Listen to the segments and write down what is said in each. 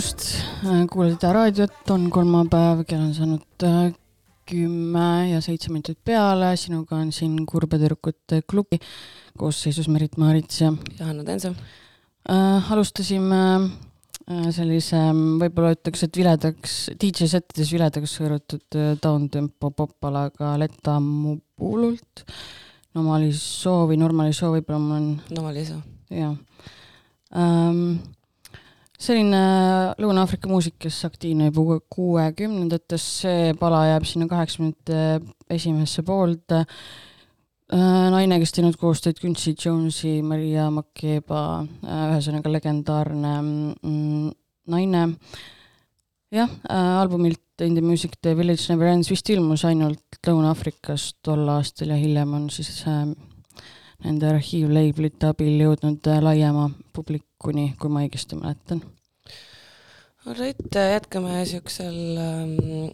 hommikust, äh, kuulate raadiot, on kolmapäev, kell on saanud äh, kümme ja seitse minutit peale, sinuga on siin Kurbe tüdrukute klubi koosseisus Merit Maarits ja Johanna Tenso äh,. alustasime äh, sellise, võib-olla ütleks, et viledaks, DJ settides viledaks hõõrutud down-tempo popalaga Letta Mubulult. Normali soovi, normali soo võib-olla mul on. Normali soo. jah ähm, selline Lõuna-Aafrika muusik, kes aktiivne juba kuuekümnendates, see pala jääb sinna kaheksakümnendate esimesse poolde. Äh, naine, kes teinud koostööd Quincy Jonesi, Maria Makeba, äh, ühesõnaga legendaarne mm, naine. jah äh,, albumilt In the music the village never ends vist ilmus ainult Lõuna-Aafrikas tol aastal ja hiljem on siis äh, nende arhiivleiblite abil jõudnud äh, laiema publikuni, kui ma õigesti mäletan. Alright, äh, jätkame siuksel ähm,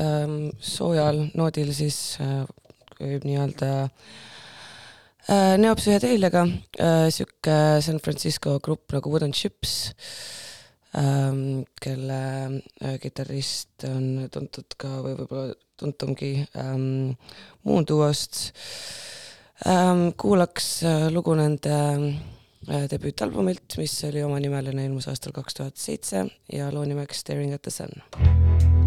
ähm, soojal noodil siis äh, nii-öelda äh, neopsühhedeeliaga äh,, sihuke San Francisco grupp nagu Wooden Chips ähm,, kelle äh, kitarrist on tuntud ka või võib-olla tuntumgi ähm, Moon duost äh, kuulaks äh, lugu nende äh, debüütalbumilt, mis oli omanimeline, ilmus aastal kaks tuhat seitse ja loo nimeks Staring at the sun.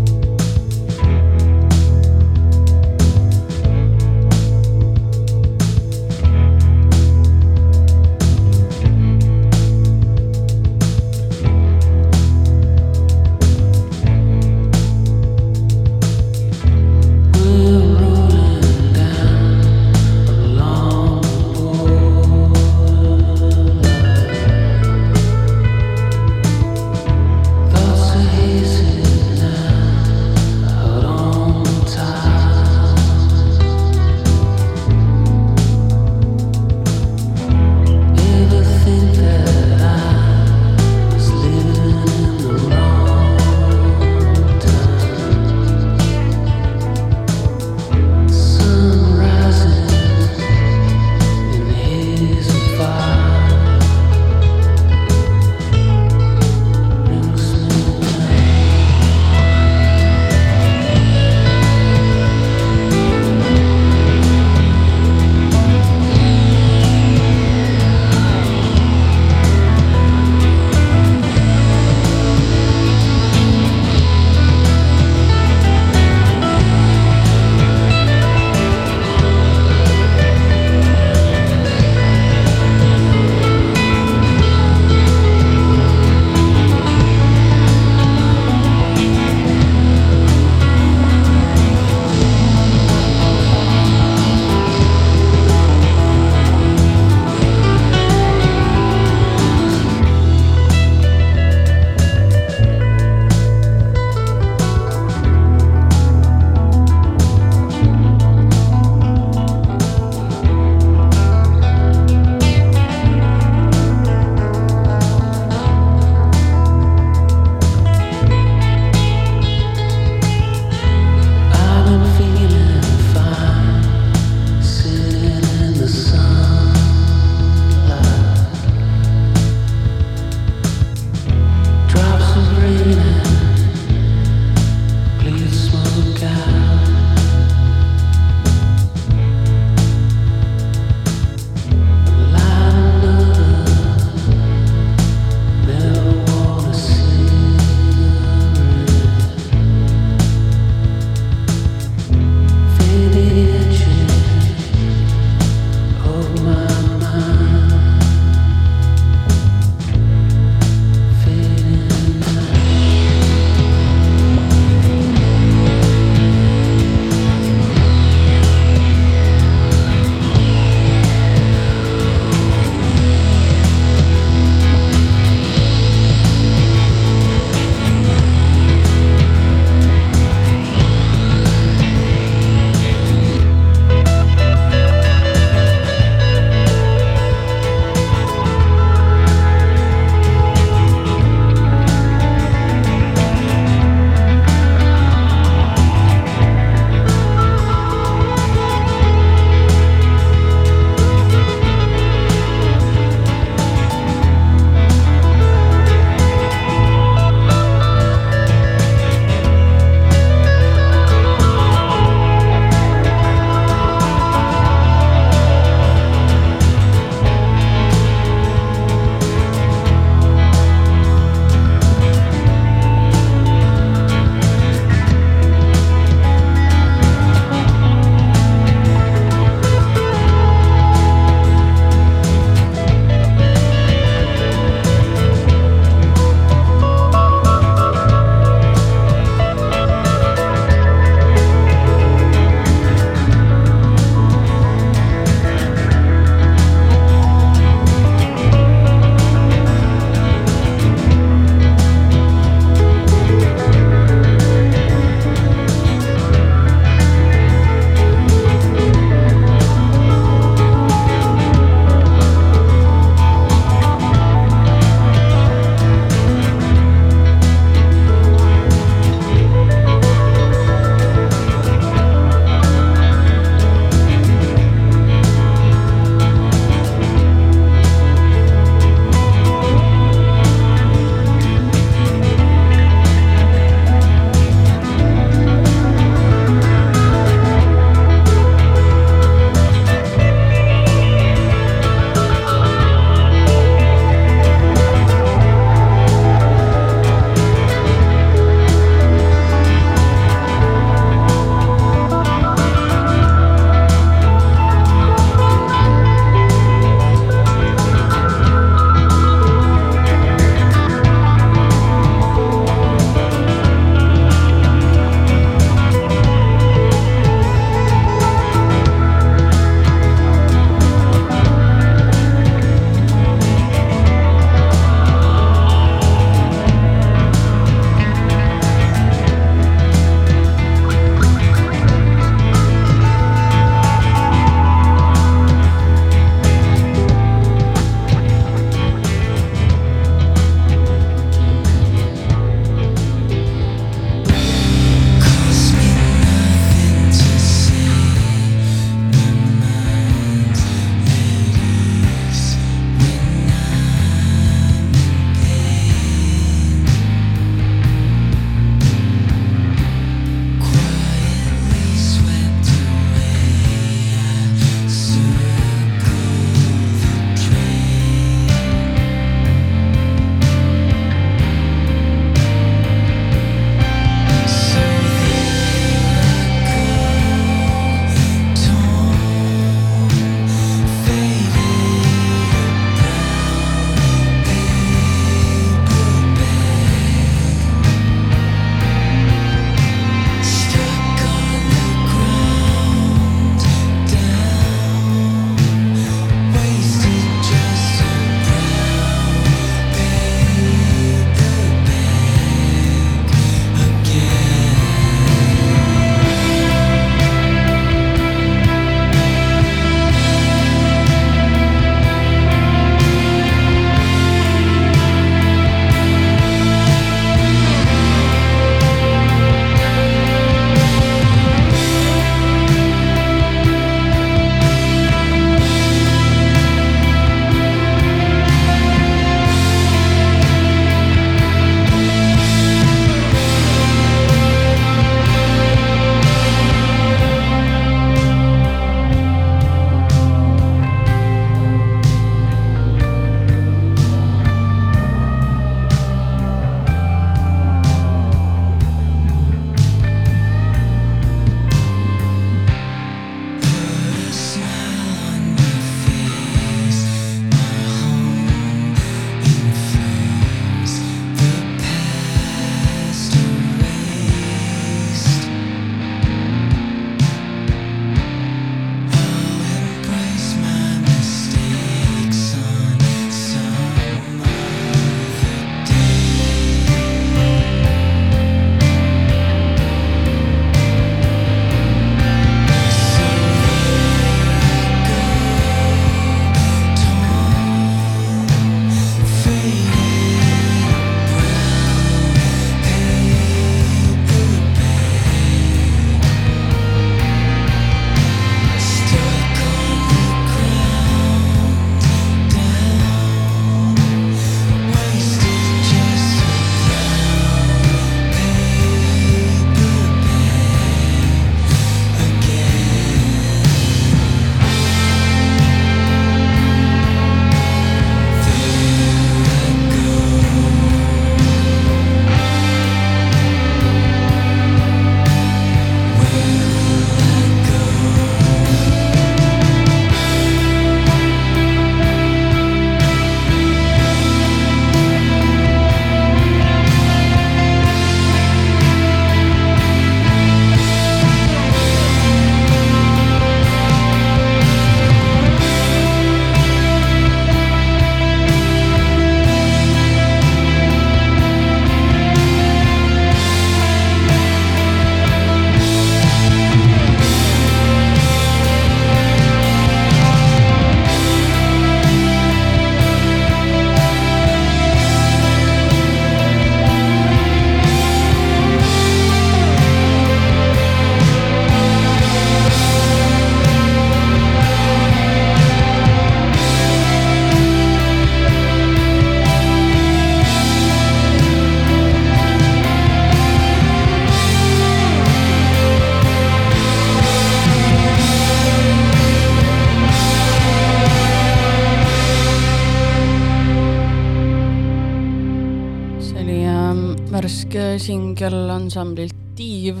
Ansamblilt Tiiv,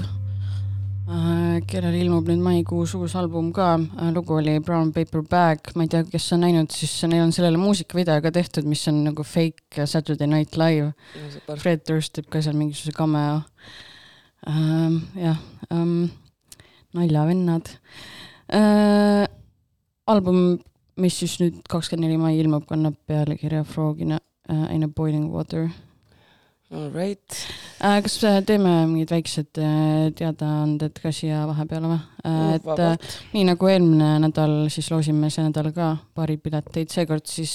äh, kellel ilmub nüüd maikuus uus album ka, äh, lugu oli Brown Paper Bag, ma ei tea, kes on näinud, siis neil on sellele muusikavideo ka tehtud, mis on nagu fake Saturday Night Live. Fred Durst teeb ka seal mingisuguse cameo ähm,. jah ähm,, naljavennad äh,. album, mis siis nüüd kakskümmend neli mai ilmub, kannab pealkirja Frogina uh, in a boiling water All right. Äh, kas teeme mingid väiksed äh, teadaanded ka siia vahepeale või? Äh, et Vabalt. nii nagu eelmine nädal, siis loosime see nädal ka paari pileteid, seekord siis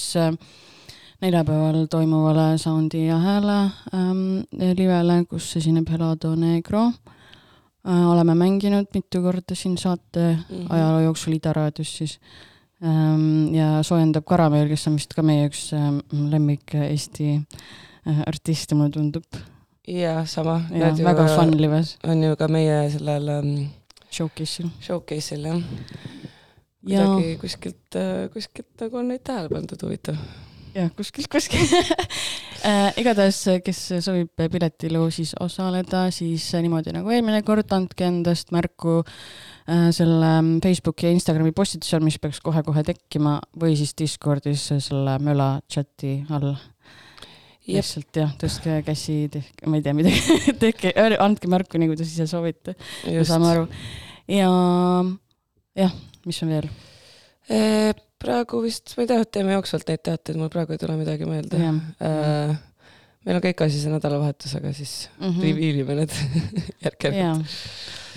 neljapäeval toimuvale Soundi ja Hääle ähm, livele, kus esineb Helado Negro äh,. oleme mänginud mitu korda siin saate mm -hmm. ajaloo jooksul Ida raadios siis ähm,. ja soojendab Karameel, kes on vist ka meie üks ähm, lemmik Eesti äh, Äh, artiste, mulle tundub. jaa, sama. väga fun lives. on ju ka meie sellel um, showcase'il. Showcase'il jah. kuidagi kuskilt, äh, kuskilt nagu on neid tähele pandud, huvitav. jah, kuskilt, kuskilt äh, igatahes, kes soovib piletiloosis osaleda, siis niimoodi nagu eelmine kord, andke endast märku selle mm, Facebooki ja Instagrami postitusel, mis peaks kohe-kohe tekkima, või siis Discordis selle möla chati all lihtsalt jah, tõstke käsi, tehke, ma ei tea, midagi tehke, andke märku, nii kuidas ise soovite. me saame aru. ja jah, mis on veel? praegu vist, ma ei tea, teeme jooksvalt neid teateid, mul praegu ei tule midagi meelde. Äh, meil on kõik asi see nädalavahetus, aga siis mm -hmm. reviilime need järk-järgult.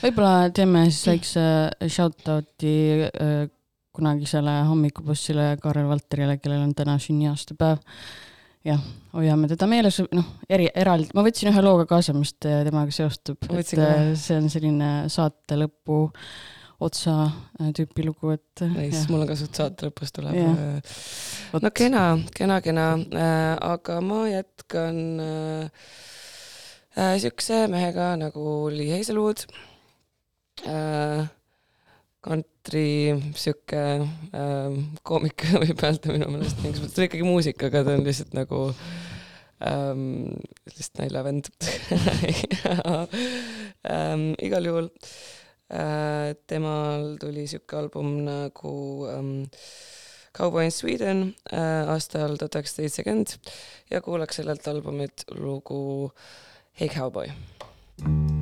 võib-olla teeme siis väikse shout-out'i äh, kunagisele hommikubussile Kaarel Valterile, kellel on täna sünniaastapäev jah, hoiame teda meeles, noh, eri, eraldi, ma võtsin ühe looga kaasa, mis temaga seostub, et äh, see on selline saate lõpu otsa äh, tüüpi lugu, et. nice, mul on ka suht saate lõpus tuleb. Äh, no kena, kena, kena äh,, aga ma jätkan äh, siukse mehega nagu Lee Hazelwood äh, kantri sihuke ähm, koomik võib öelda minu meelest mingis mõttes, ta on ikkagi muusik, aga ta on lihtsalt nagu ähm, lihtsalt naljavend ähm, igal juhul äh, temal tuli sihuke album nagu ähm, Cowboy in Sweden äh, aastal tuhat üheksasada seitsekümmend ja kuulaks sellelt albumit lugu Hey Cowboy. thank you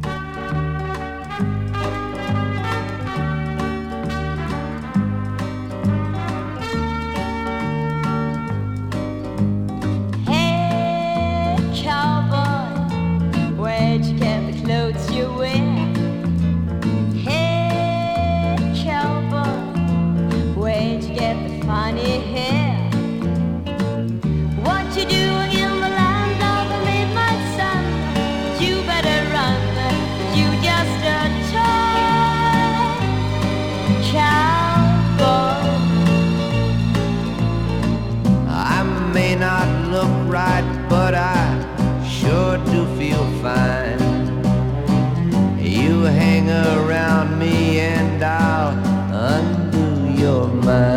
from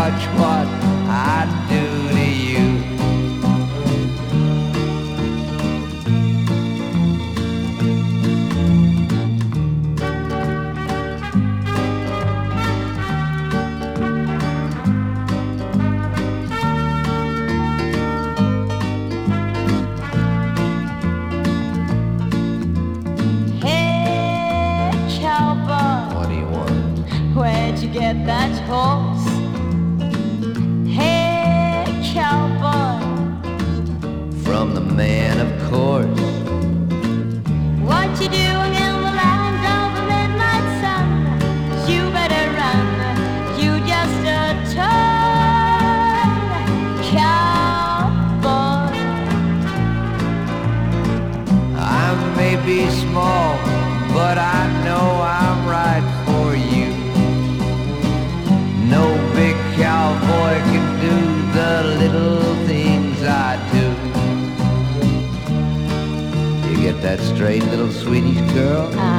the man, sweetest girl.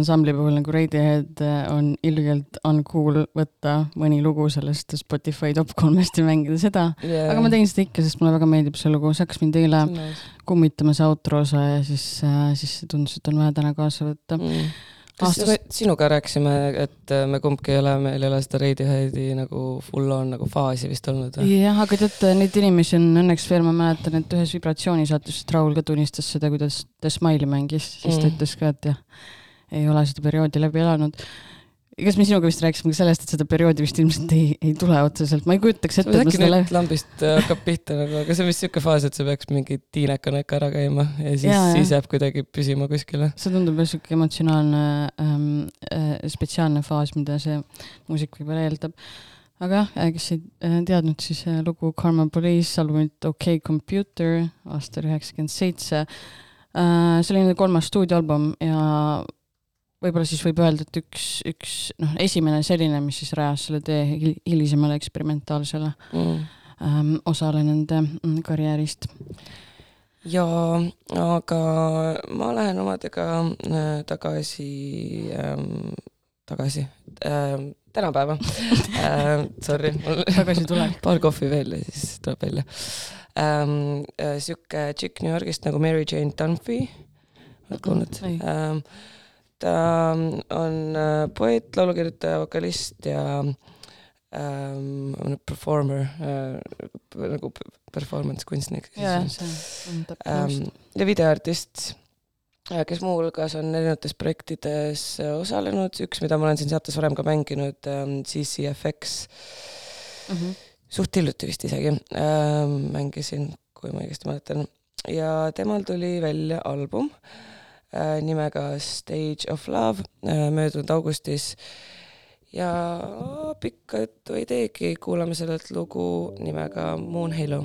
Ansambli puhul nagu Radiohead on ilgelt uncool võtta mõni lugu sellest Spotify top kolmest ja mängida seda yeah., aga ma tegin seda ikka, sest mulle väga meeldib see lugu, see hakkas mind eile kummitama, see outro osa ja siis, siis tundus, et on vaja täna kaasa võtta. mm. me sinuga rääkisime, et äh, me kumbki ei ole, meil ei ole seda Radioheadi nagu full on nagu faasi vist olnud jah, aga teate, neid inimesi on õnneks veel, ma mäletan, et ühes vibratsioonisaates Raul ka tunnistas seda, kuidas The Smile'i mängis, siis ta Mm. ütles ka, et jah, ei ole seda perioodi läbi elanud. kas me sinuga vist rääkisime ka sellest, et seda perioodi vist ilmselt ei, ei tule otseselt, ma ei kujutaks ette, äkki nüüd läbi. lambist äh, hakkab pihta nagu, aga see on vist siuke faas, et see peaks mingi tiinekana ikka ära käima ja siis siis jääb kuidagi püsima kuskile. see tundub jah sihuke emotsionaalne ähm, äh, spetsiaalne faas, mida see muusik võib-olla eeldab. aga jah, kes ei äh, teadnud, siis äh, lugu Karma Police albumilt OK Computer aastal üheksakümmend seitse. see oli nende kolmas stuudioalbum ja võib-olla siis võib öelda, et üks, üks noh, esimene selline, mis siis rajas selle tee hil- hilisemale eksperimentaalsele Mm. ähm, osale nende mm, karjäärist. ja aga ma lähen omadega äh, tagasi ähm,, tagasi ähm, tänapäeva ähm,. Sorry, mul paar kohvi veel ja siis tuleb välja ähm,. sihuke tšikk New Yorgist nagu Mary Jane Dunphy, oled kuulnud ähm,? Ta on äh, poeet, laulukirjutaja, vokalist ja ähm, performer äh,, nagu performance kunstnik. jaa, see on täpselt ähm, ja videoartist, kes muuhulgas on erinevates projektides äh, osalenud, üks, mida ma olen siin saates varem ka mänginud ähm,, CCFX, Mhm. suht hiljuti vist isegi ähm, mängisin, kui ma õigesti mäletan. ja temal tuli välja album äh, nimega Stage of Love äh, möödunud augustis ja pikka juttu ei teegi, kuulame sellelt lugu nimega Moon Halo.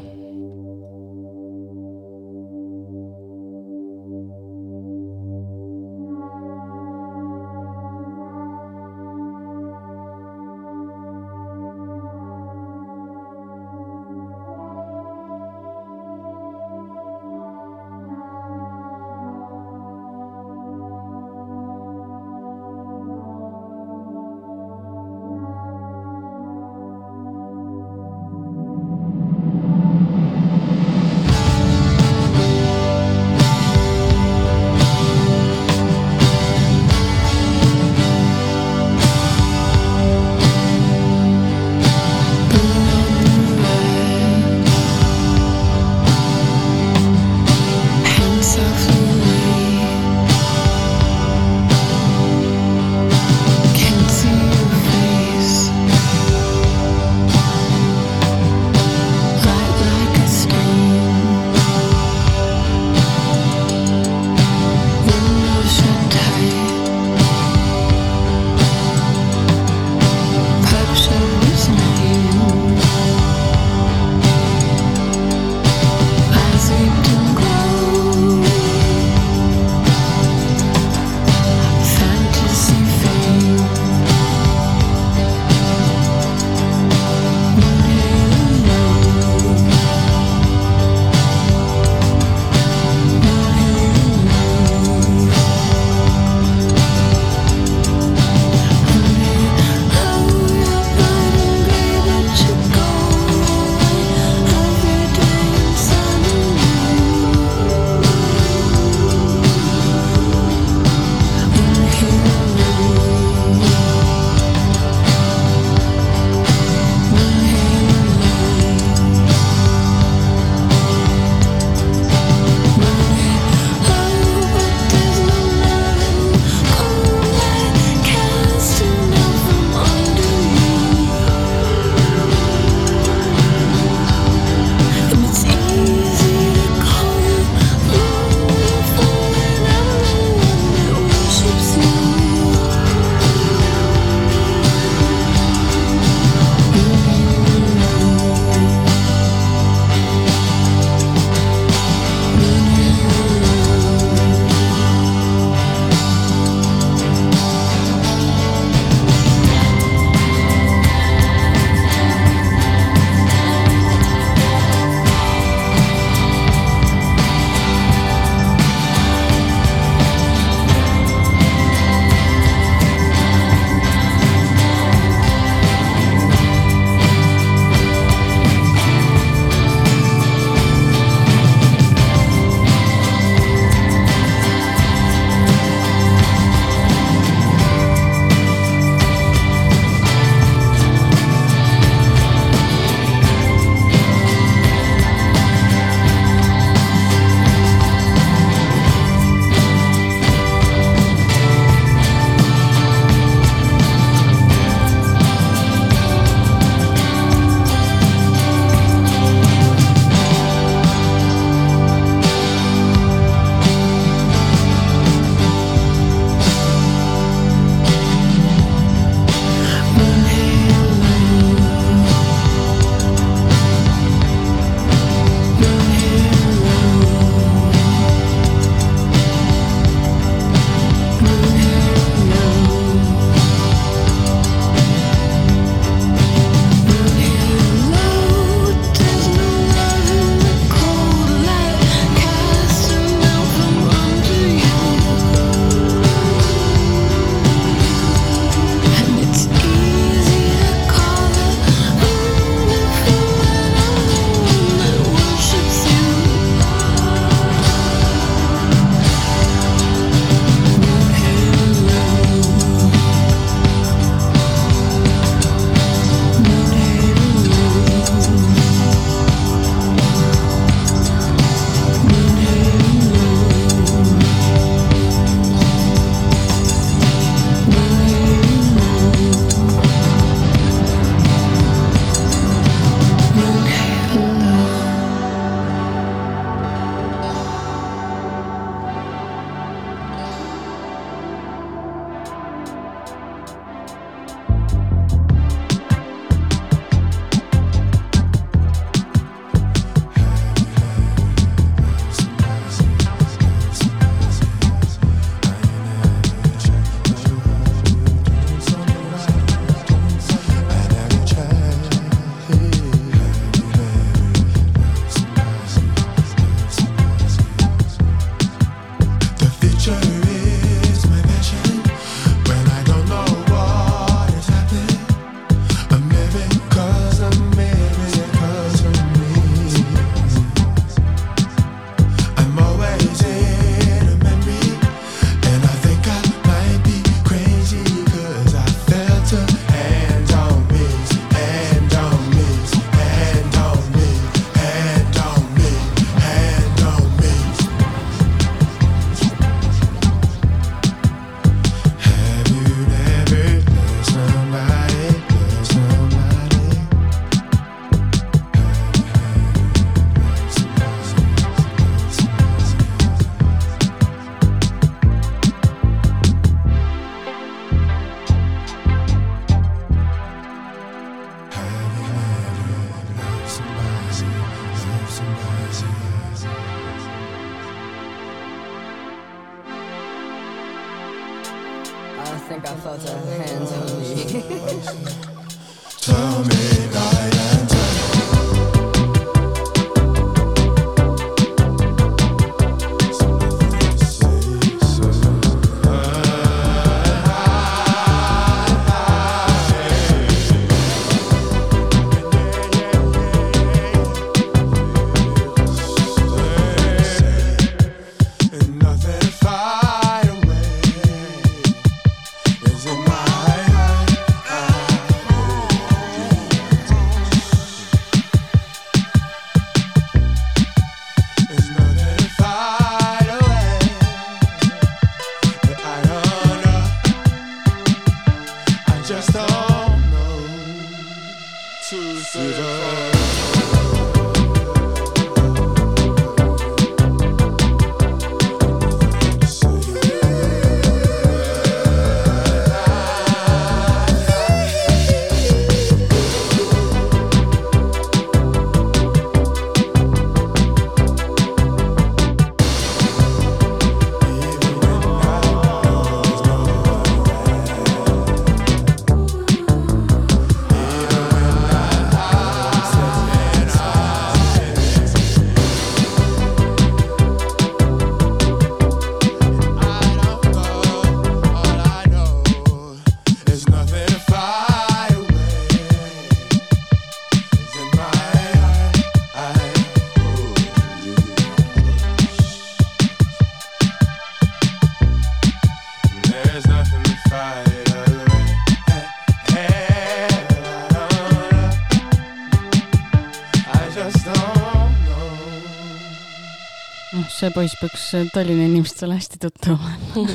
See poiss peaks äh, Tallinna inimestele hästi tuttav olema.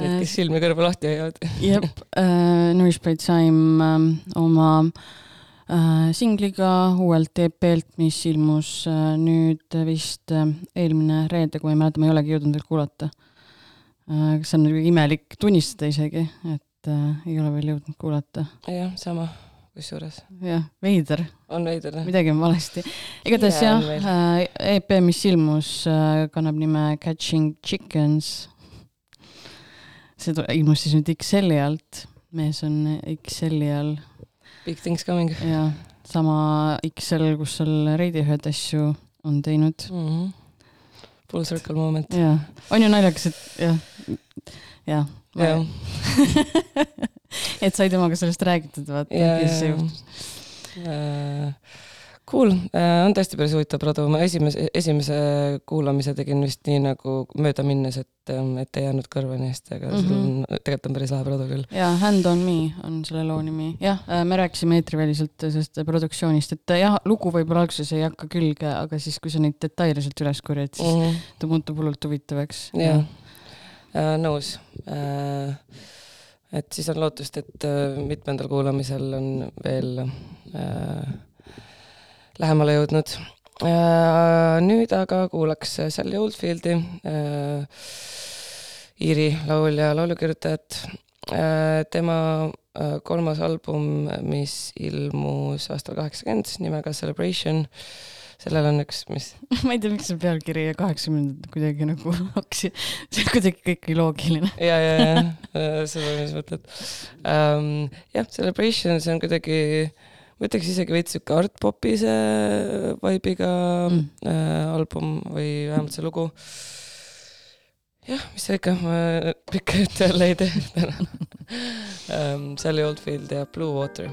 Need, kes silmi kõrva lahti hoiavad. jep äh,, Noise by Time äh, oma äh, singliga uuelt EP-lt, mis ilmus äh, nüüd vist äh, eelmine reede, kui ma ei mäleta, ma ei olegi jõudnud veel kuulata äh,. see on nagu imelik tunnistada isegi, et äh, ei ole veel jõudnud kuulata. jah, sama, kusjuures. jah, veider, on veider. midagi on valesti. igatahes Kiire jah veel. äh,, EP, mis ilmus äh,, kannab nime Catching Chickens. see ilmus siis nüüd XL-i alt, mees on XL-i all Big things coming ja sama XL, kus seal Radiohead asju on teinud mm. -hmm. Full circle moment. ja on ju naljakas, et jah, jah. jah, et sai temaga sellest räägitud, vaata, ja, ja juhtus., Cool, on tõesti päris huvitav produ, ma esimese, esimese kuulamise tegin vist nii nagu mööda minnes, et, et ei jäänud kõrva nii hästi, aga mm. -hmm. sul on, tegelikult on päris lahe produ küll. ja Hand on me on selle loo nimi, jah, me rääkisime eetriväliselt sellest produktsioonist, et jah, lugu võib-olla alguses ei hakka külge, aga siis, kui sa neid detaile sealt üles korjad, siis mm. -hmm. ta muutub hullult huvitavaks. jah, nõus. Et siis on lootust, et äh, mitmendal kuulamisel on veel äh, lähemale jõudnud. nüüd aga kuulaks Sally Oldfieldi, Iiri laulja, laulukirjutajat. tema äh, kolmas album, mis ilmus aastal kaheksakümmend nimega Celebration, sellel on üks, mis ma ei tea, miks see pealkiri ja kaheksakümnendad kuidagi nagu hakkasid, see on kuidagi kõik loogiline. ja, ja, ja seda, mis mõtled um,. jah, Celebration, see on kuidagi, ma ütleks isegi veits sihuke art popise vibe'iga Mm. äh, album või vähemalt see lugu. jah, mis sa ikka, ma pikka juttu jälle ei tee täna um,. Sally Oldfield ja Blue Water.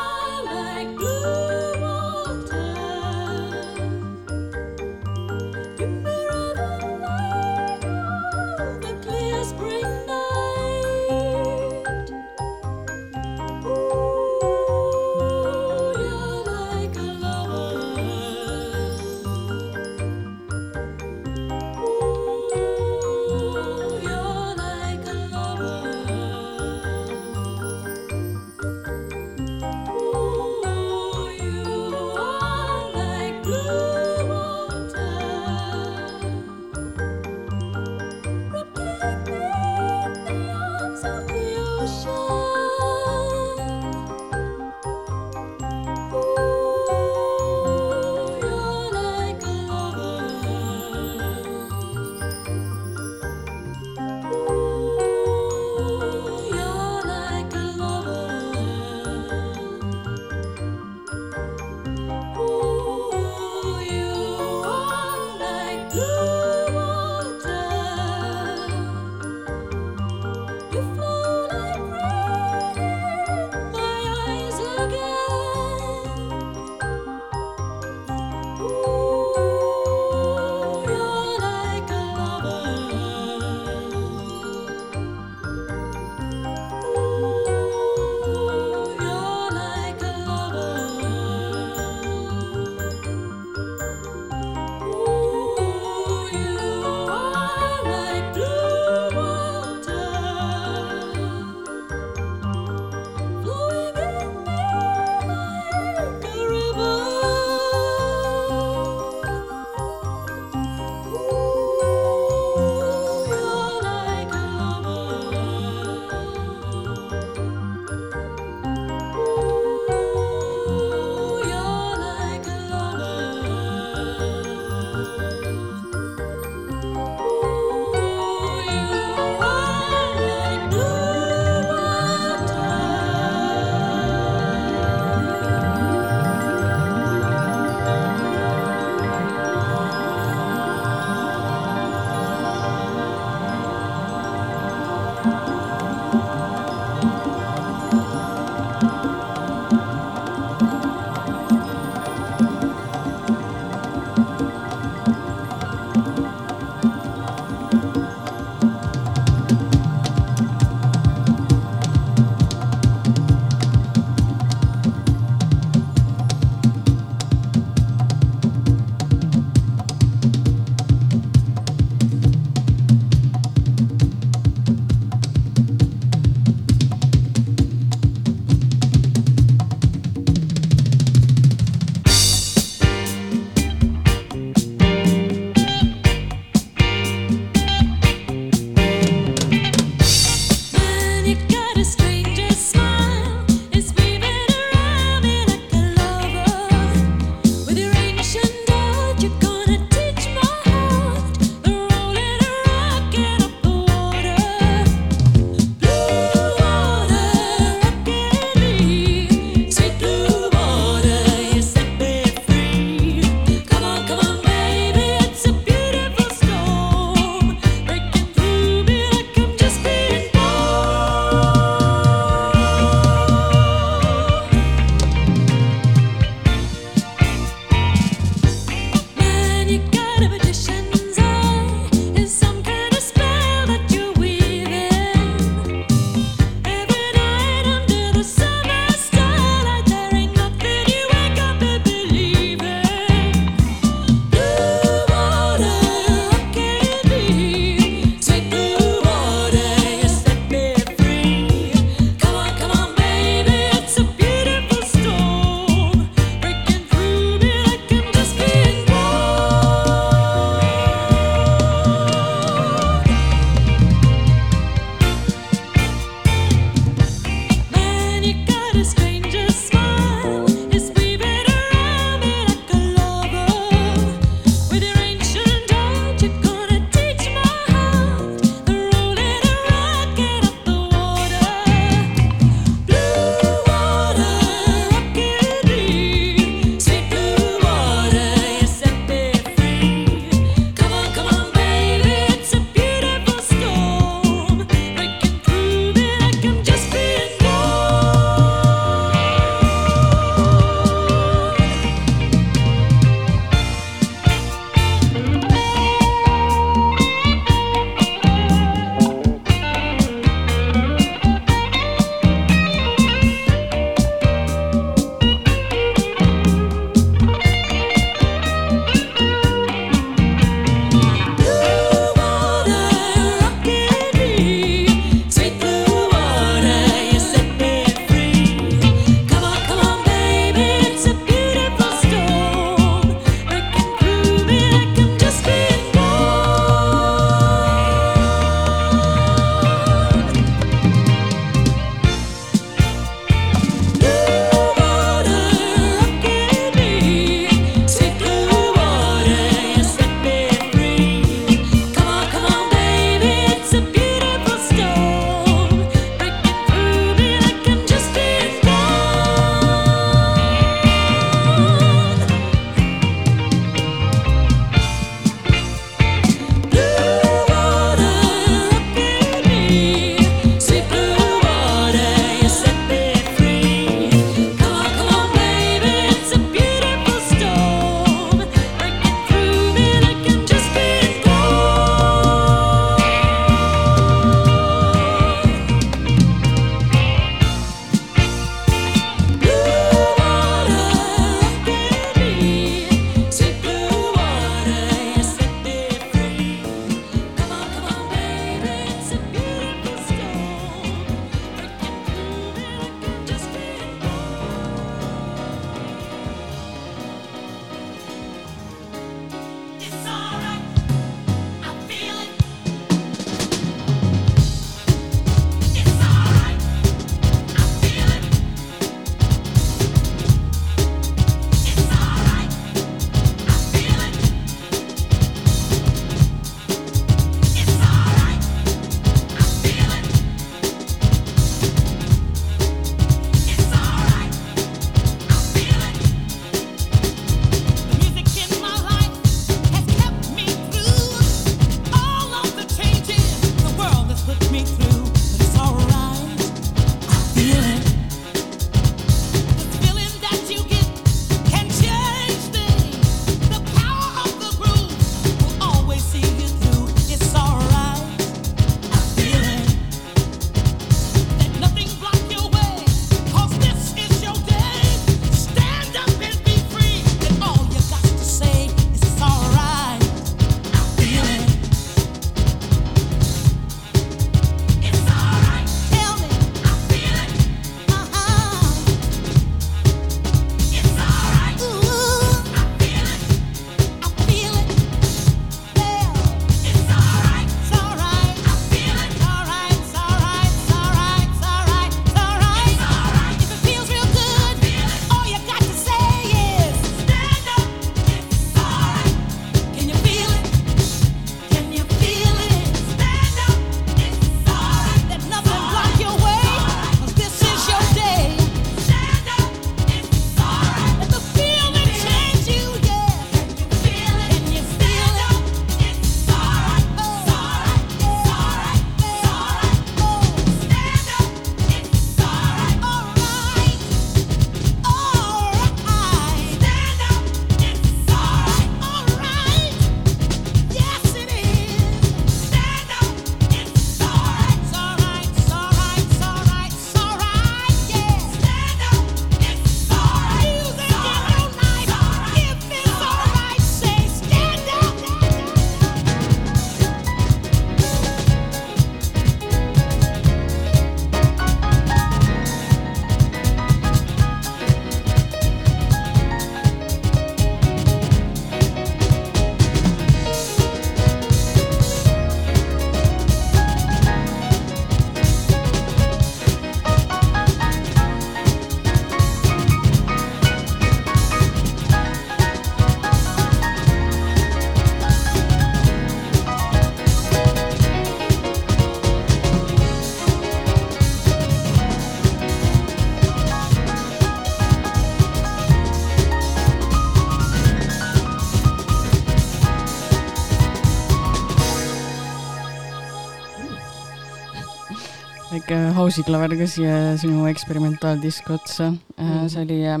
Väike house'i-klaver ka siia sinu eksperimentaaldisko otsa mm.. see oli äh,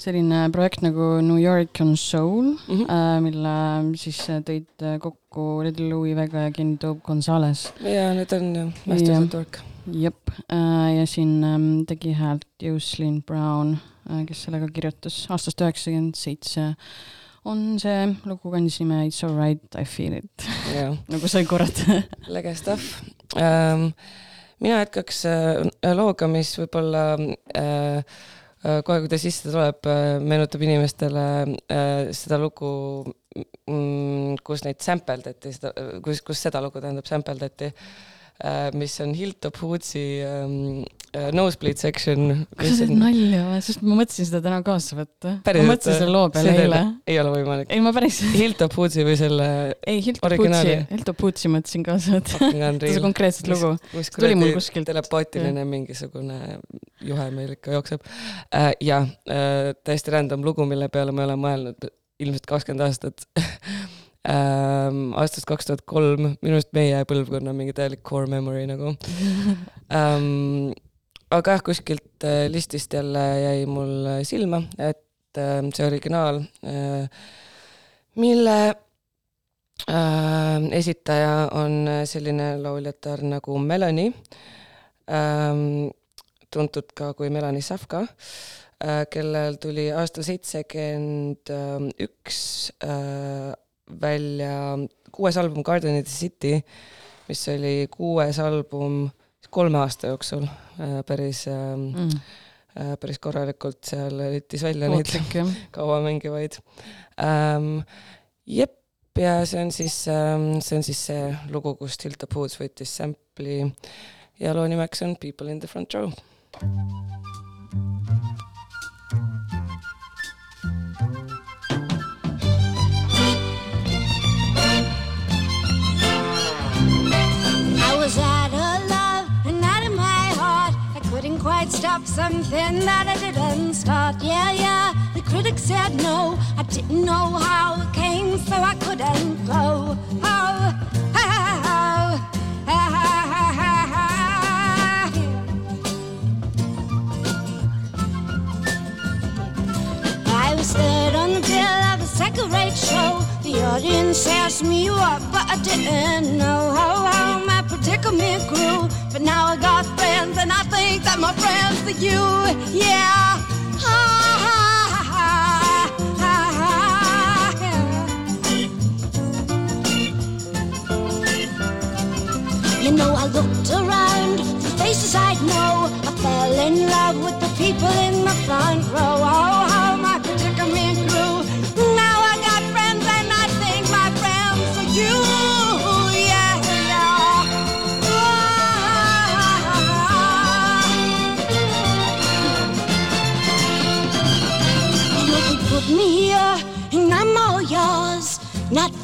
selline projekt nagu New York on Soul mm. -hmm. mille siis tõid kokku Little Louis Vega ja Kenny Dope Gonzalez. ja need on Jah. Masters at Work. jep, ja siin ähm, tegi häält Jocelyn Brown, kes sellega kirjutas aastast üheksakümmend seitse on see lugu kandis nime It's alright, I feel it, nagu sai korrata. lege stuff ähm,. Mina jätkaks äh, looga, mis võib-olla äh, äh, kohe, kui ta sisse tuleb äh,, meenutab inimestele äh, seda lugu mm,, kus neid sampeldati, seda, kus, kus seda lugu tähendab sampeldati äh,, mis on Hilltop Hootsi ähm, äh, Nosebleed Section. kas sa teed nalja või, sest ma mõtlesin seda täna kaasa võtta. ma mõtlesin selle loo peale eile. ei ole võimalik. ei, ma päris, Hilltop Hootsi või selle ei, Hilto. Putsi, Hilto Putsi mõtlesin kaasa võtta. see konkreetset lugu. tuli mul kuskilt. telepaatiline mingisugune juhe meil ikka jookseb äh,. jah äh,, täiesti random lugu, mille peale ma olen mõelnud ilmselt kakskümmend aastat ähm,. aastast kaks tuhat kolm, minu arust meie põlvkonna mingi täielik core memory nagu ähm,. Aga jah, kuskilt äh, listist jälle jäi mul silma, et äh, see originaal äh,, mille äh, esitaja on selline lauljatar nagu Melanie ähm,, tuntud ka kui Melanie Safka äh,, kellel tuli aastal seitsekümmend üks äh, välja kuues album Garden in the City, mis oli kuues album kolme aasta jooksul äh, päris äh, mm.. äh, päris korralikult seal võttis välja neid ootlik jah. kaua mängivaid ähm,. jep, ja see on siis ähm,, see on siis see lugu, kust Hilda Puuts võttis sample'i ja loo nimeks on People in the front row. Stop something that I didn't start. Yeah, yeah. The critics said no. I didn't know how it came, so I couldn't go. Oh, oh, I was third on the bill of a second-rate show. The audience asked me what, but I didn't know how, how my predicament grew. But now I got friends, and I think that my friends are you. Yeah. Ah, ah, ah, ah, ah, yeah. You know, I looked around for faces I'd know. I fell in love with the people in the front row. Oh, how my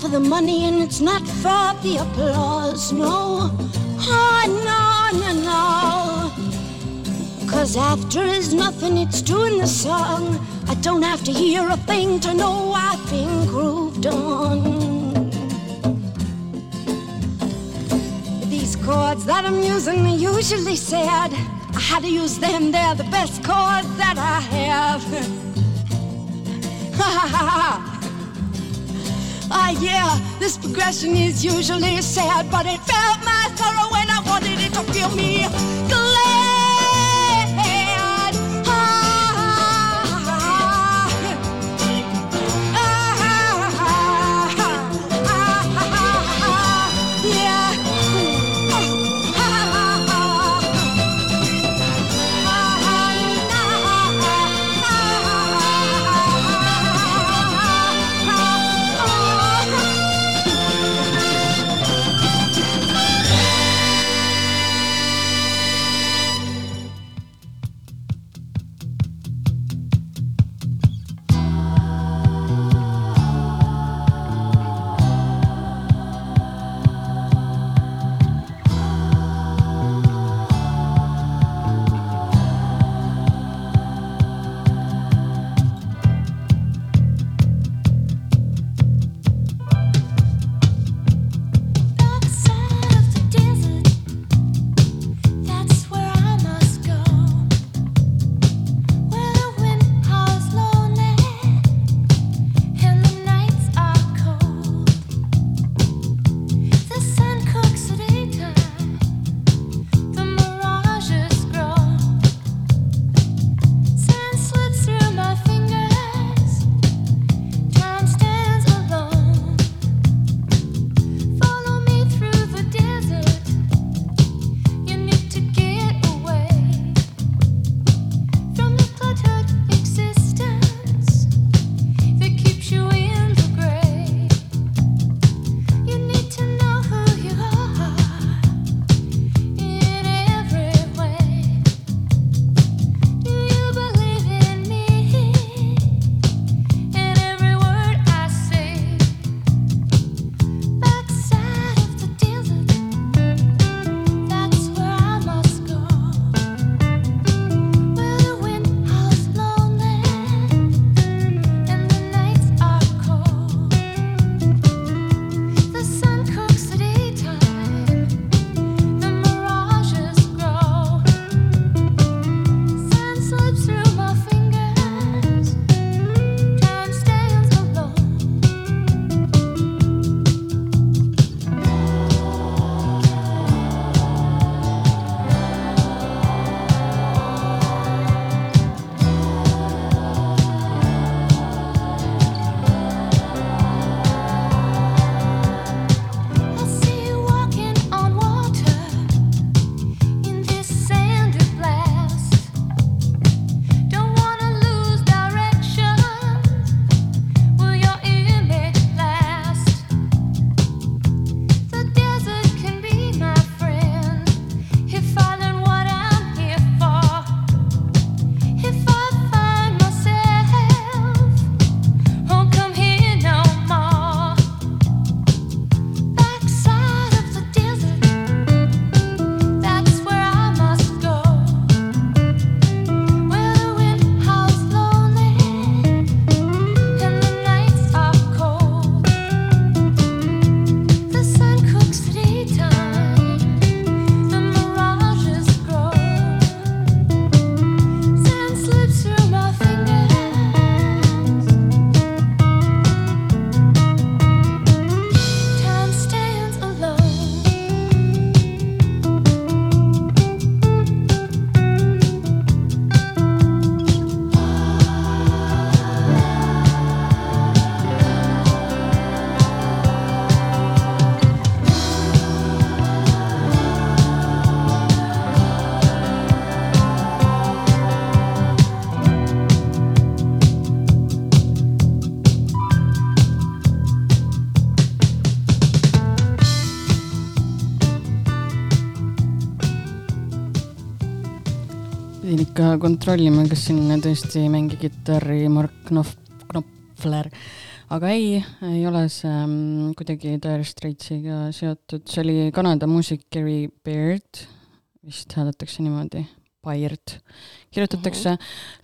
for the money, and it's not for the applause. No, oh, no, no, no. Cause after is nothing, it's doing the song. I don't have to hear a thing to know I've been grooved on. These chords that I'm using are usually sad. I had to use them, they're the best chords that I have. Ha ha ha ha. Ah, yeah, this progression is usually sad, but it felt my sorrow when I wanted it to feel me glad. Ikka kontrollima, kas siin tõesti ei mängi kitarri Mark Knopf, Knopfler. aga ei, ei ole see mm, kuidagi Dire Straits'iga seotud, see oli Kanada muusik Gary Beard, vist hääldatakse niimoodi, Beard. kirjutatakse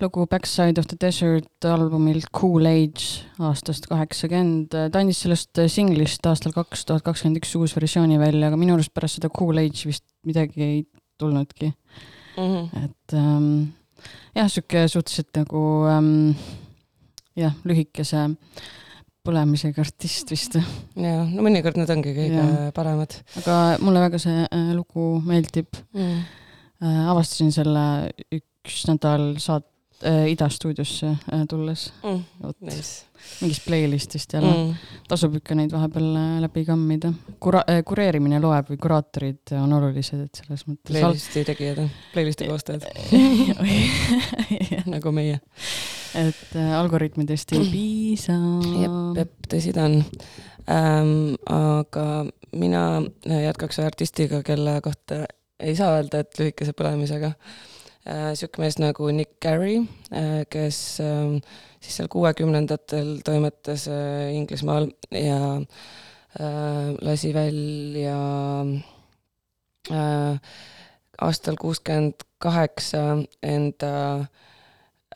lugu Backside of the Desert albumilt Cool Age aastast kaheksakümmend, ta andis sellest singlist aastal kaks tuhat kakskümmend üks uus versiooni välja, aga minu arust pärast seda Cool Age vist midagi ei tulnudki, Mhm. et ähm, jah, sihuke suhteliselt nagu ähm, jah, lühikese põlemisega artist vist, ja no mõnikord need ongi kõige Jaa. paremad aga mulle väga see äh, lugu meeldib mm.. äh,. avastasin selle üks nädal saat- äh, Ida stuudiosse äh, tulles, Mm. vot Nice mingist playlist'ist jälle mm., tasub ikka neid vahepeal äh, läbi kammida. Kura-, kureerimine loeb või kuraatorid on olulised, et selles mõttes. Playlisti tegijad, playlisti koostajad nagu meie. et äh, algoritmidest ei piisa. jep, jep, tõsi ta on ähm,. aga mina jätkaks ühe artistiga, kelle kohta ei saa öelda, et lühikese põlemisega äh,. Sihuke mees nagu Nick Carey äh,, kes äh, siis seal kuuekümnendatel toimetas äh, Inglismaal ja äh, lasi välja äh, aastal kuuskümmend kaheksa enda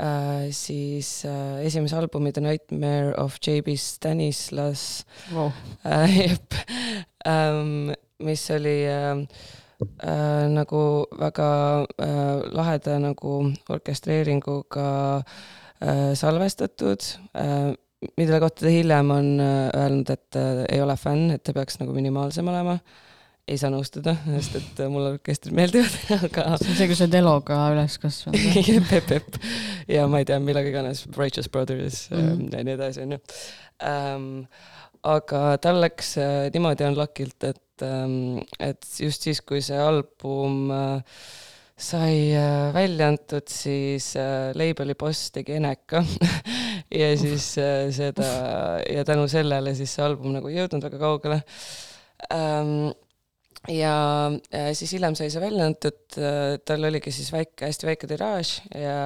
äh, siis äh, esimese albumi The Nightmare of J.B. Stanislas wow.. äh, jep ähm,, mis oli äh, äh, nagu väga äh, laheda nagu orkestreeringuga äh, salvestatud äh,, mille kohta ta hiljem on äh, öelnud, et äh, ei ole fänn, et ta peaks nagu minimaalsem olema. ei saa nõustuda, sest et äh, mulle orkestrid meeldivad, aga see on see, kui sa oled Eloga üles kasvanud. jep, jep, jep. ja ma ei tea, millega iganes, Righteous Brothers mm. -hmm. ja nii edasi, onju. aga tal läks äh, niimoodi unlucky'lt, et, et just siis, kui see album äh, sai äh, välja antud, siis äh, label'i boss tegi eneka ja siis äh, seda ja tänu sellele siis see album nagu ei jõudnud väga kaugele. Ähm, ja äh, siis hiljem sai see välja antud, tal oligi siis väike, hästi väike tiraaž ja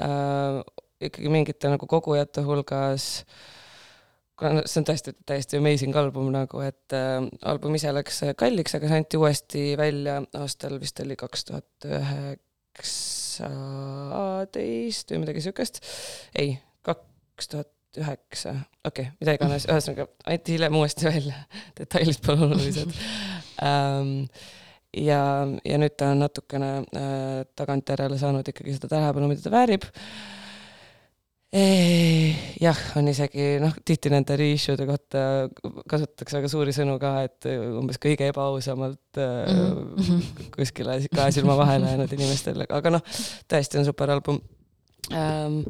äh, ikkagi mingite nagu kogujate hulgas, kuna see on tõesti täiesti amazing album nagu, et äh, album ise läks kalliks, aga see anti uuesti välja aastal vist oli kaks tuhat üheksateist või midagi siukest. ei, kaks tuhat üheksa, okei okay,, mida iganes, ühesõnaga anti hiljem uuesti välja, detailid pole olulised ähm,. ja, ja nüüd ta on natukene äh, tagantjärele saanud ikkagi seda tähelepanu, mida ta väärib. jah, on isegi noh, tihti nende reissue'de kohta kasutatakse väga suuri sõnu ka, et umbes kõige ebaausamalt äh, Mhm. kuskile kahe silma vahele jäänud inimestele, aga noh, tõesti on super album ähm,.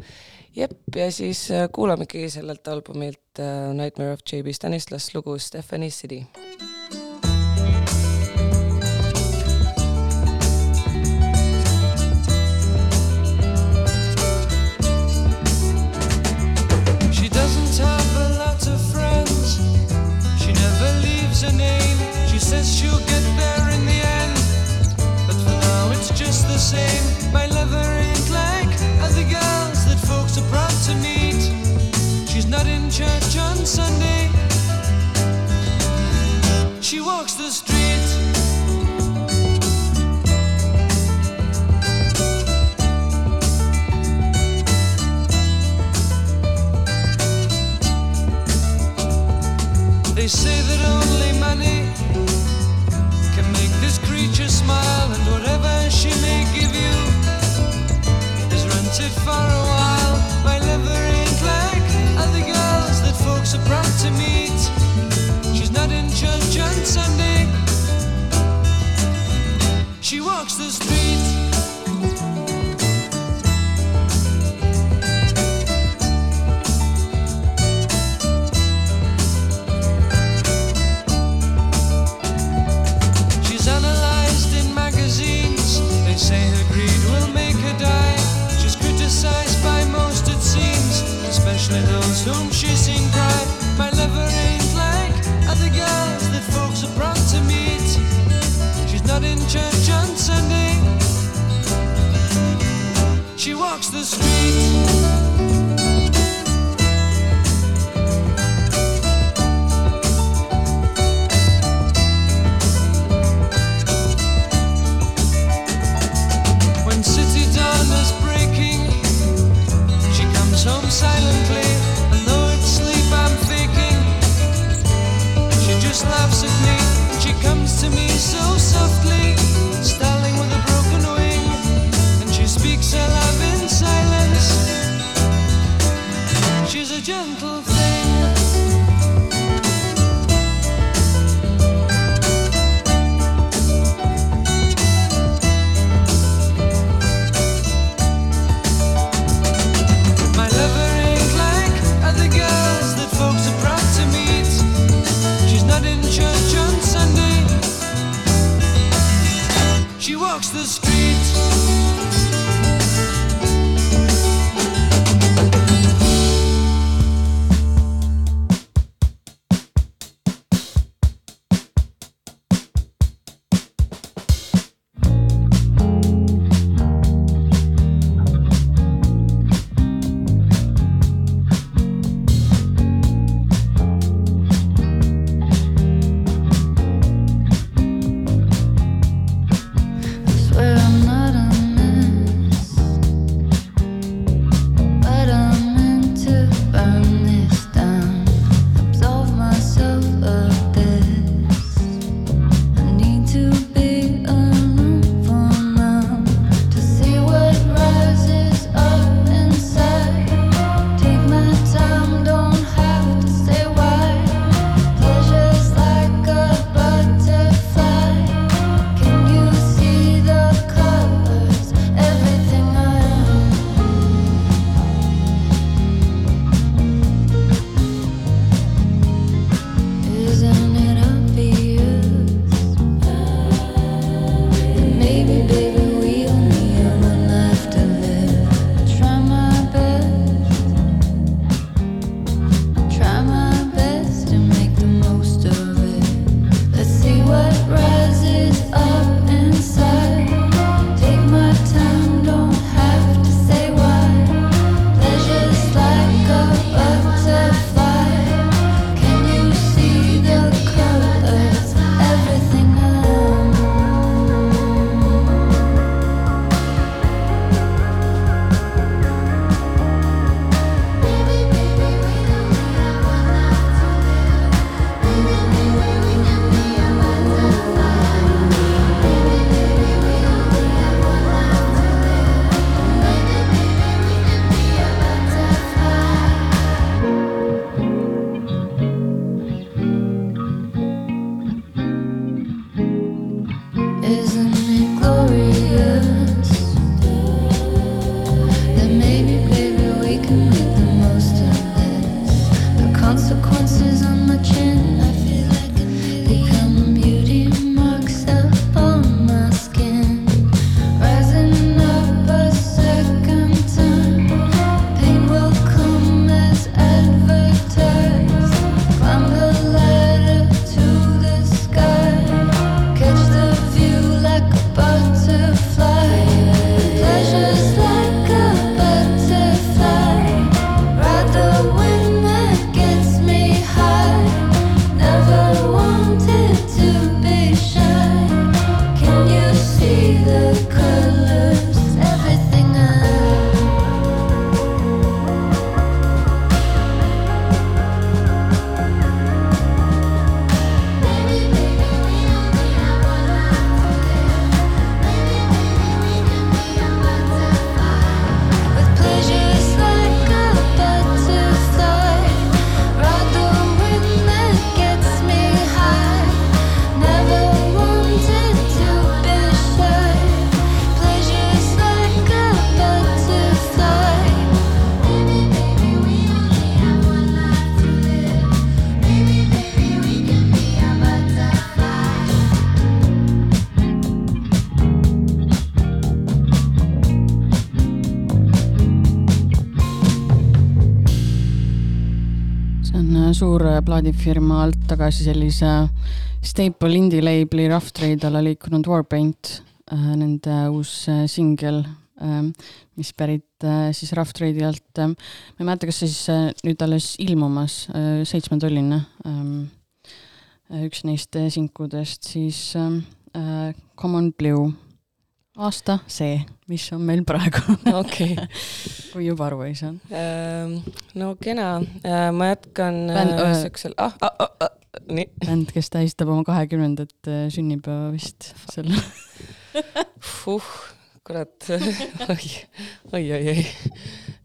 jep, ja siis kuulamegi sellelt albumilt äh, Nightmare of J.B. Stanislas lugu Stephanie City. Same. My lover ain't like other girls that folks are proud to meet. She's not in church on Sunday. She walks the street. They say that only money can make this creature smile, and whatever She walks the street. She's analyzed in magazines. They say her greed will make her die. She's criticized by most, it seems, especially those whom she's seen cry. My lover ain't like other girls that folks are proud to meet. She's not in church ascending. She walks the street. When city dawn is breaking, she comes home silently. Plaadifirma alt tagasi sellise Staple indie label'i Rough Trade alla liikunud Warpaint, nende uus äh, singel, mis pärit äh, siis Rough Trade'i alt äh,. ma ei mäleta, kas see siis äh, nüüd alles ilmumas äh,, seitsmetolline ähm,. üks neist äh, sinkudest siis ähm, äh, Common Blue. Aasta see, mis on meil praegu, okei. kui juba aru ei saanud. Ähm, no kena, ma jätkan Bänd- äh, äh, siuksel, ah, ah, ah, ah, nii, bänd, kes tähistab oma kahekümnendat äh, sünnipäeva vist selle. uh, kurat, oi, oi, oi, oi.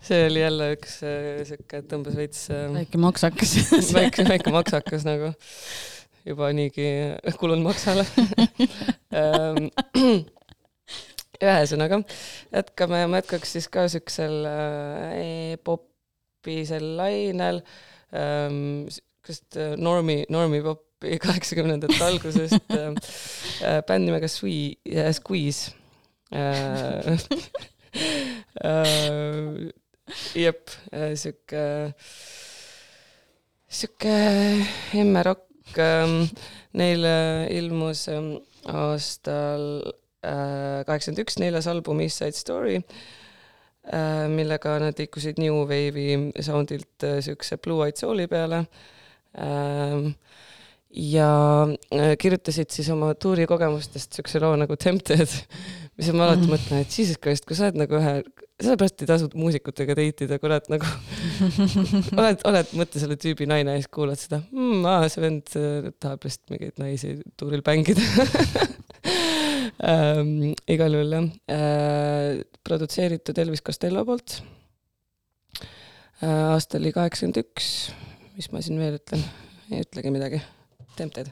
see oli jälle üks äh, siuke, tõmbas veits äh, väike maksakas. väike, väike maksakas nagu juba niigi kulunud maksale. ühesõnaga, jätkame, ma jätkaks siis ka siuksel äh, e-popisel lainel ähm,, sihukest äh, normi, normipopi kaheksakümnendate algusest äh, äh, bänd nimega Sui- äh, Squeeze äh. äh, jep, sihuke, sihuke emme rokk ähm,. Neil ilmus ähm, aastal kaheksakümmend üks neljas album East Side Story äh,, millega nad liikusid New Wave'i soundilt äh, siukse Blue Eyed Soul'i peale. Ähm, ja äh, kirjutasid siis oma tuurikogemustest siukse loo nagu Tempted, mis ma alati mõtlen, et jesus christ, kui sa oled nagu ühe, sellepärast ei tasu muusikutega date ida, kurat nagu oled, oled, mõtle selle tüübi naine ja siis kuulad seda mm,, aa, see vend äh, tahab lihtsalt mingeid naisi tuuril bängida ähm,. igal juhul jah äh,, produtseeritud Elvis Costello poolt äh,. aasta oli kaheksakümmend üks, mis ma siin veel ütlen, ei ütlegi midagi. Tempted.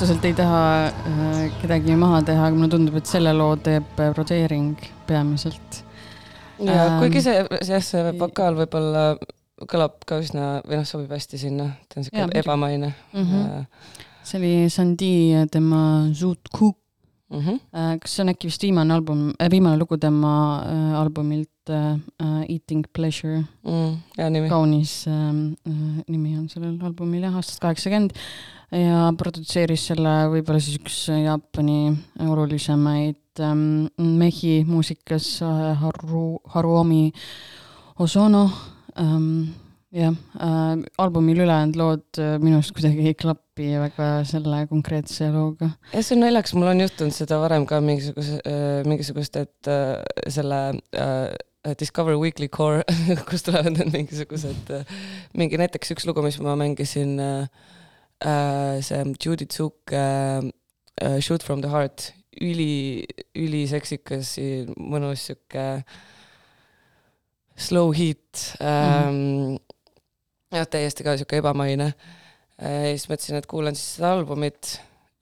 Otseselt ei taha äh, kedagi maha teha, aga mulle tundub, et selle loo teeb äh, brodeering peamiselt. ja Ähm, kuigi see, jah, see vokaal võib-olla kõlab ka üsna või noh, sobib hästi sinna, ta on siuke ebamaine Mm -hmm. äh,. see oli Sandy ja tema Zoot Cook. Mm -hmm. kas see on äkki vist viimane album, viimane lugu tema äh, albumilt äh, äh, Eating Pleasure, mm,. kaunis äh, äh, nimi on sellel albumil jah, aastast kaheksakümmend ja produtseeris selle võib-olla siis üks Jaapani olulisemaid ähm, mehi muusikas äh, Haru, Haruomi Ozono ähm, jah äh,, albumil ülejäänud lood äh, minu arust kuidagi ei klapi väga selle konkreetse looga. jah, see on naljakas, mul on juhtunud seda varem ka mingisuguse mingisugust, et selle Discover Weekly Core, kust tulevad need mingisugused mingi näiteks üks lugu, mis ma mängisin äh, see Judy Zook äh, äh, Shoot from the Heart, üli, üliseksikas, mõnus sihuke slow heat ähm,. jah, täiesti ka sihuke ebamaine äh,. ja siis mõtlesin, et kuulan siis seda albumit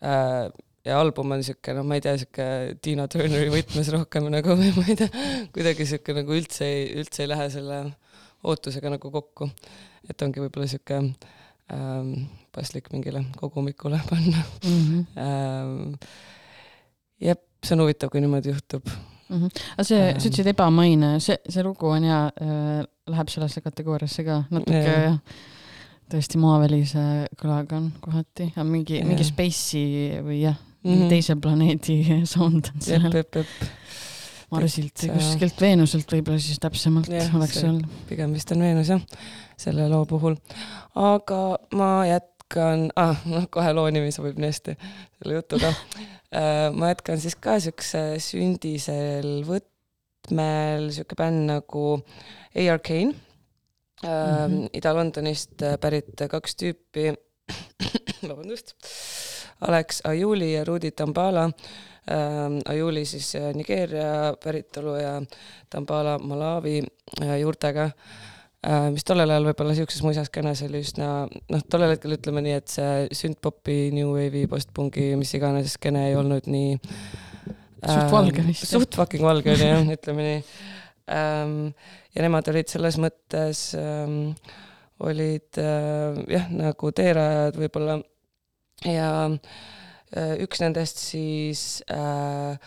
äh, ja album on sihuke, noh, ma ei tea, sihuke Tina Turneri võtmes rohkem nagu ma ei tea, kuidagi sihuke nagu üldse ei, üldse ei lähe selle ootusega nagu kokku. et ongi võib-olla sihuke ähm, paslik mingile kogumikule panna Mm -hmm. jep, see on huvitav, kui niimoodi juhtub. Mm -hmm. aga see, Ähm. sa ütlesid ebamaine, see, see lugu on hea äh,, läheb sellesse kategooriasse ka natuke Jaa. jah, tõesti maavälise kõlaga on kohati, mingi Jaa. mingi space'i või jah mm. -hmm. teise planeedi sound on seal Marsilt või kuskilt Veenuselt võib-olla siis täpsemalt Jah, oleks seal. pigem vist on Veenus jah, selle loo puhul. aga ma jätkan ah,, noh kohe loo nimi sobib nii hästi selle jutuga. ma jätkan siis ka siukse sündisel võtmel siuke bänd nagu A.R. Kane äh, mm. -hmm. Ida-Londonist äh, pärit kaks tüüpi, vabandust, Alex Ajuli ja Rudi Tambala ähm,. Ajuli siis äh, Nigeeria päritolu ja Tambala Malawi äh, juurtega äh,, mis tollel ajal võib-olla siukses muisaskeenes oli üsna, noh, tollel hetkel ütleme nii, et see sündpopi, new wave'i, postpungi, mis iganes skeene ei olnud nii Suht valge vist, jah. suht fucking valge oli jah, ütleme nii ähm,. ja nemad olid selles mõttes ähm,, olid äh, jah, nagu teerajajad võib-olla ja äh, üks nendest siis äh,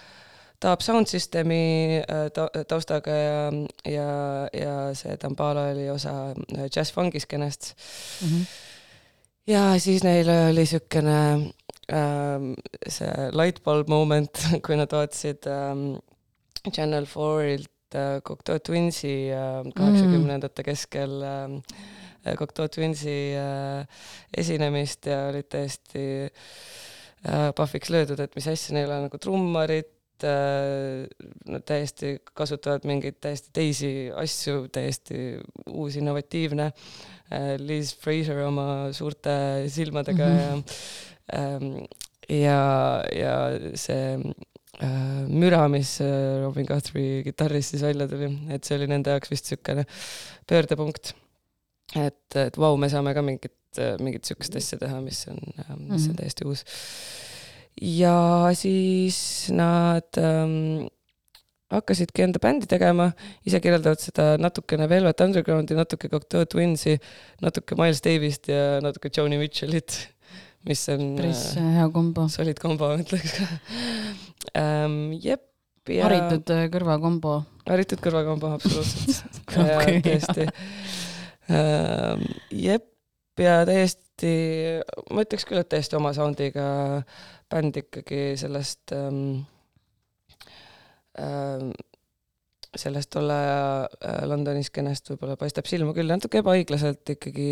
Taab Sound Systemi äh, ta- taustaga ja, ja, ja see Tambala oli osa äh, Jazz Fungi skeenest Mm -hmm. ja siis neil oli siukene ähm, see lightbulb moment, kui nad vaatasid ähm, Channel 4-ilt äh, Cocteau Twinsi äh, kaheksakümnendate keskel äh, Cocteau Twinsi äh, esinemist ja olid täiesti äh, pahviks löödud, et mis asja, neil on nagu trummarit äh,, nad täiesti kasutavad mingeid täiesti teisi asju, täiesti uus, innovatiivne äh,. Liz Fraser oma suurte silmadega Mhm. mm -hmm. ja ähm, ja, ja see äh, müra, mis äh, Robin Guthrie kitarrist siis välja tuli, et see oli nende jaoks vist niisugune pöördepunkt. et, et vau, me saame ka mingit, mingit niisugust asja teha, mis on, mis on Mhm. täiesti uus. Ja siis nad ähm, hakkasidki enda bändi tegema, ise kirjeldavad seda natukene Velvet Undergroundi, natuke Cocteau Twinsi, natuke Miles Davist ja natuke Joni Mitchellit, mis on päris äh, äh, hea kombo. solid kombo, ma ütleks ähm,. jep. haritud äh, kõrvakombo. haritud kõrvakombo, absoluutselt. Küll, täiesti ähm,. jep, ja täiesti, ma ütleks küll, et täiesti oma sound'iga bänd ikkagi sellest ähm, ähm, sellest tolle aja äh, Londoni skeenest võib-olla paistab silma küll natuke ebaõiglaselt ikkagi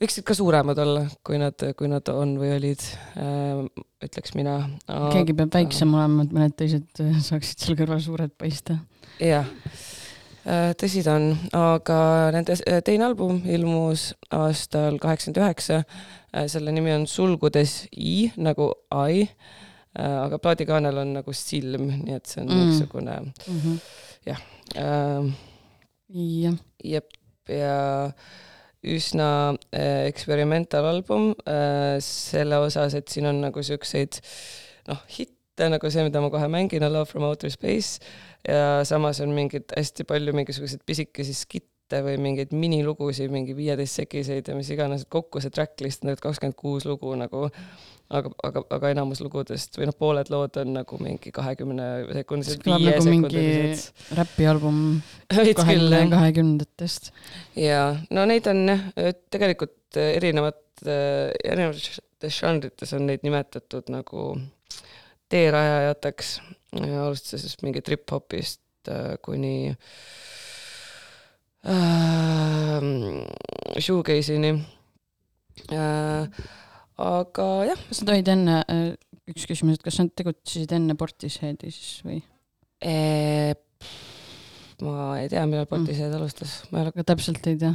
võiksid ka suuremad olla, kui nad, kui nad on või olid äh,, ütleks mina. keegi peab väiksem olema, et mõned teised äh, saaksid seal kõrval suured paista. jah, tõsi ta on, aga nende s- teine album ilmus aastal kaheksakümmend üheksa. selle nimi on sulgudes I nagu I, aga plaadikaanel on nagu silm, nii et see on Mm. mm. niisugune Mhm. äh, jah, jep ja, üsna äh, eksperimentaalalbum äh, selle osas, et siin on nagu siukseid noh, hitte nagu see, mida ma kohe mängin, A Love from Outer Space ja samas on mingid hästi palju mingisuguseid pisikesi skitte või mingeid minilugusid, mingi viieteist sekiseid ja mis iganes, et kokku see tracklist on tegelikult kakskümmend kuus lugu nagu aga, aga, aga enamus lugudest või noh, pooled lood on nagu mingi kahekümne sekundised, kõlab nagu viiesekundised. räpialbum kahekümnendatest. ja no neid on jah, tegelikult äh, erinevat, erinevates žanrites on neid nimetatud nagu teerajajateks, alustades mingi trip-hopist äh, kuni äh, shoegaze'ini äh,. aga jah, sa tõid enne, üks küsimus, et kas nad tegutsesid enne Portisheadi siis või? Eh, ma ei tea, millal Portishead alustas, ma ei ole, täpselt ei tea.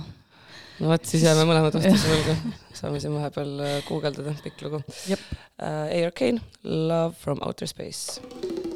No vot, siis jääme mõlemad vastuse võlgu. saame siin vahepeal äh, guugeldada, pikk lugu uh,. A.R. Kane, Love from Outer Space.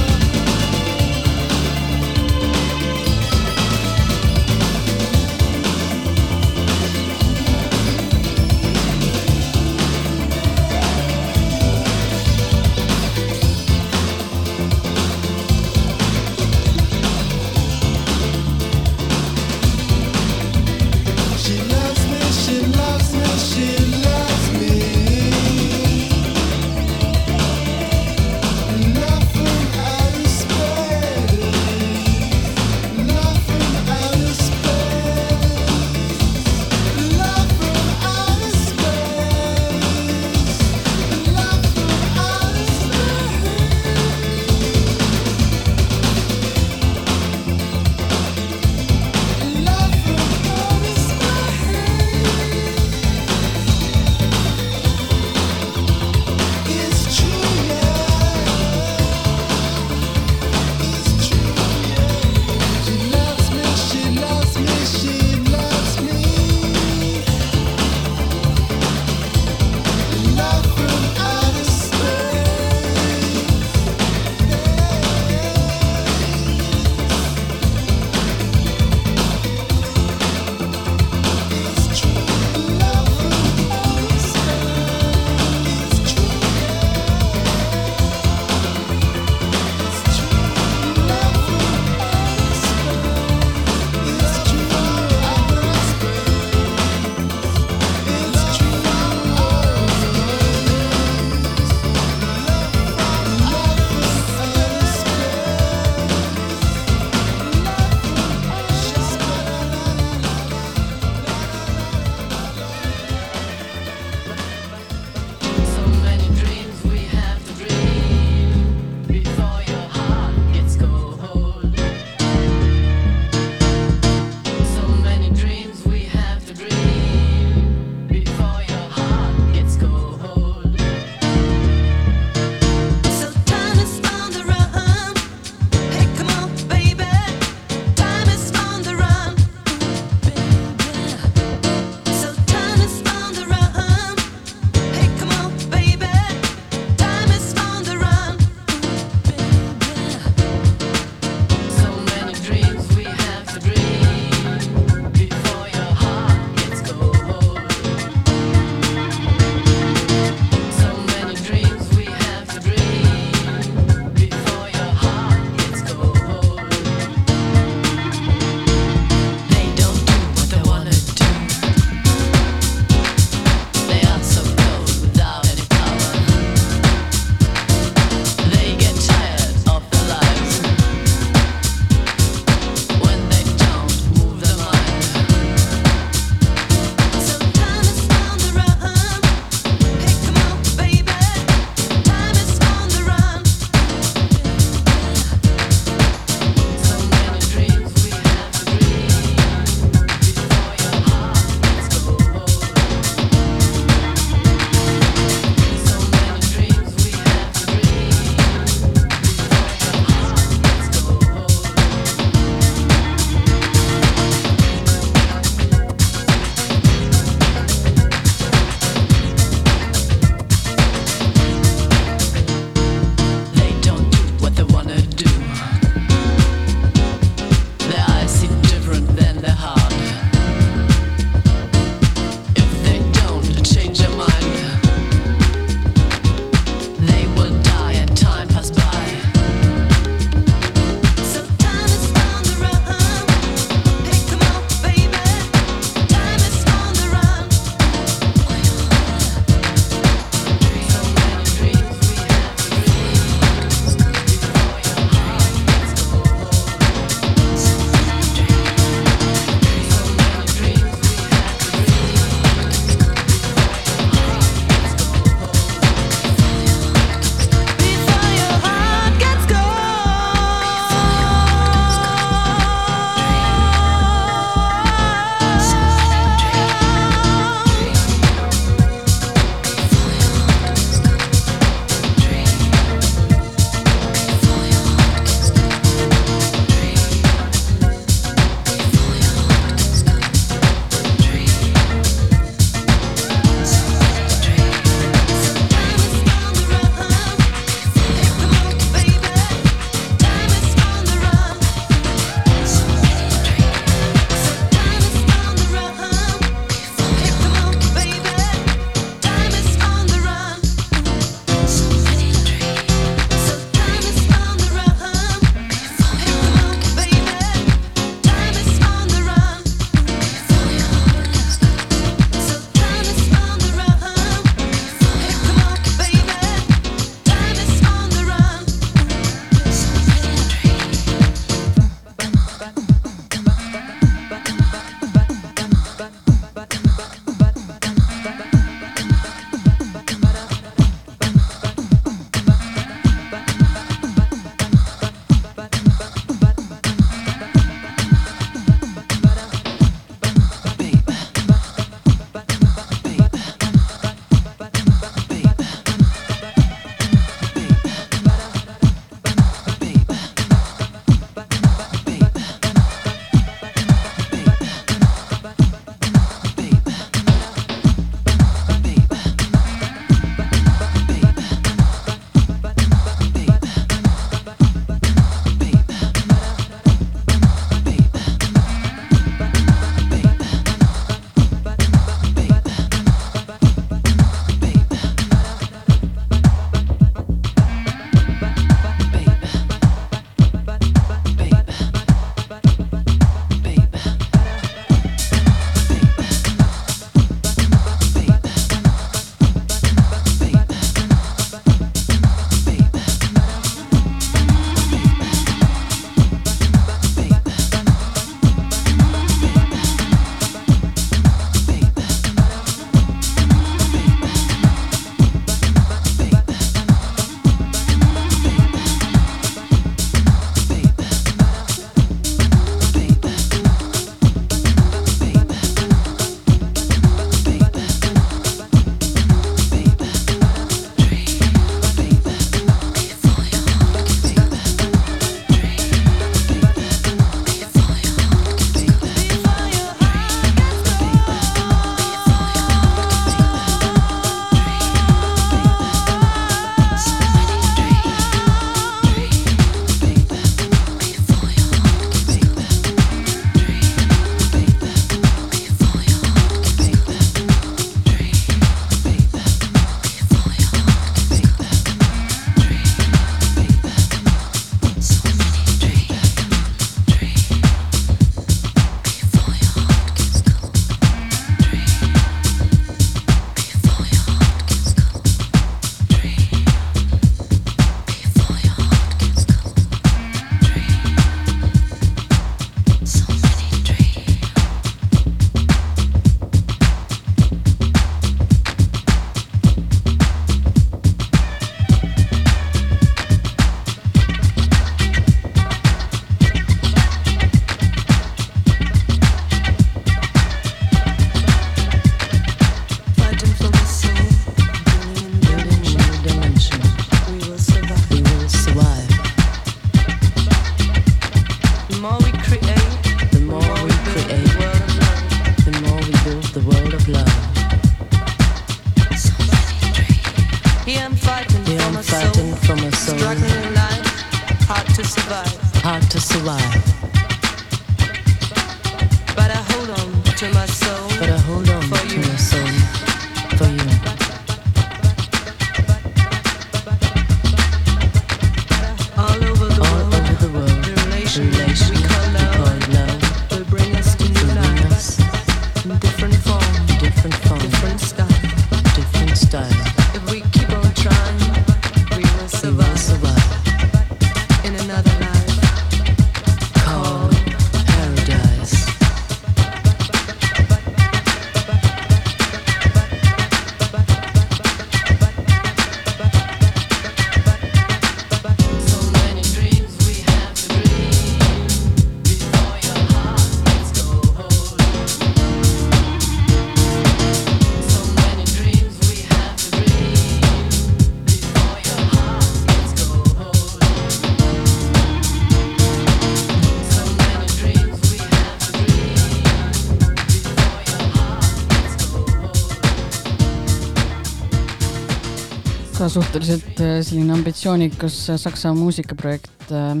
Suhteliselt äh, selline ambitsioonikas äh, Saksa muusikaprojekt äh,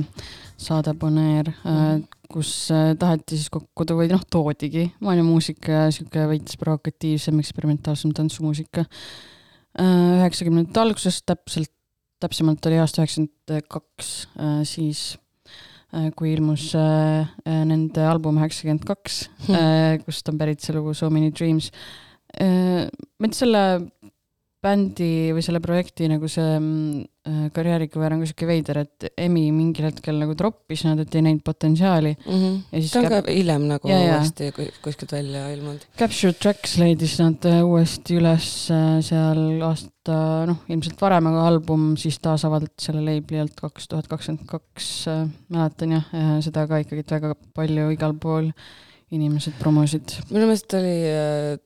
saadab On Air, kus taheti siis kokku tuua või noh, toodigi maailmamuusika ja sihuke veits provokatiivsem, eksperimentaalsem tantsumuusika. üheksakümnendate alguses täpselt, täpsemalt oli aasta üheksakümmend kaks, siis kui ilmus nende album üheksakümmend kaks, kust on pärit see lugu So many dreams. ma ütlen selle bändi või selle projekti nagu see mm, äh, karjäärikõver on ka sihuke veider, et Emi mingil hetkel nagu troppis nad, et ei näinud potentsiaali mm. -hmm. ja siis ta on Cap- ka hiljem nagu jaa. uuesti ku- kuskilt välja ilmunud. Capture Tracks leidis nad äh, uuesti üles äh, seal aasta, noh, ilmselt varem, aga album siis taasavaldati selle label'i alt kaks tuhat kakskümmend kaks, mäletan jah, seda ka ikkagi väga palju igal pool inimesed promosid. minu meelest oli,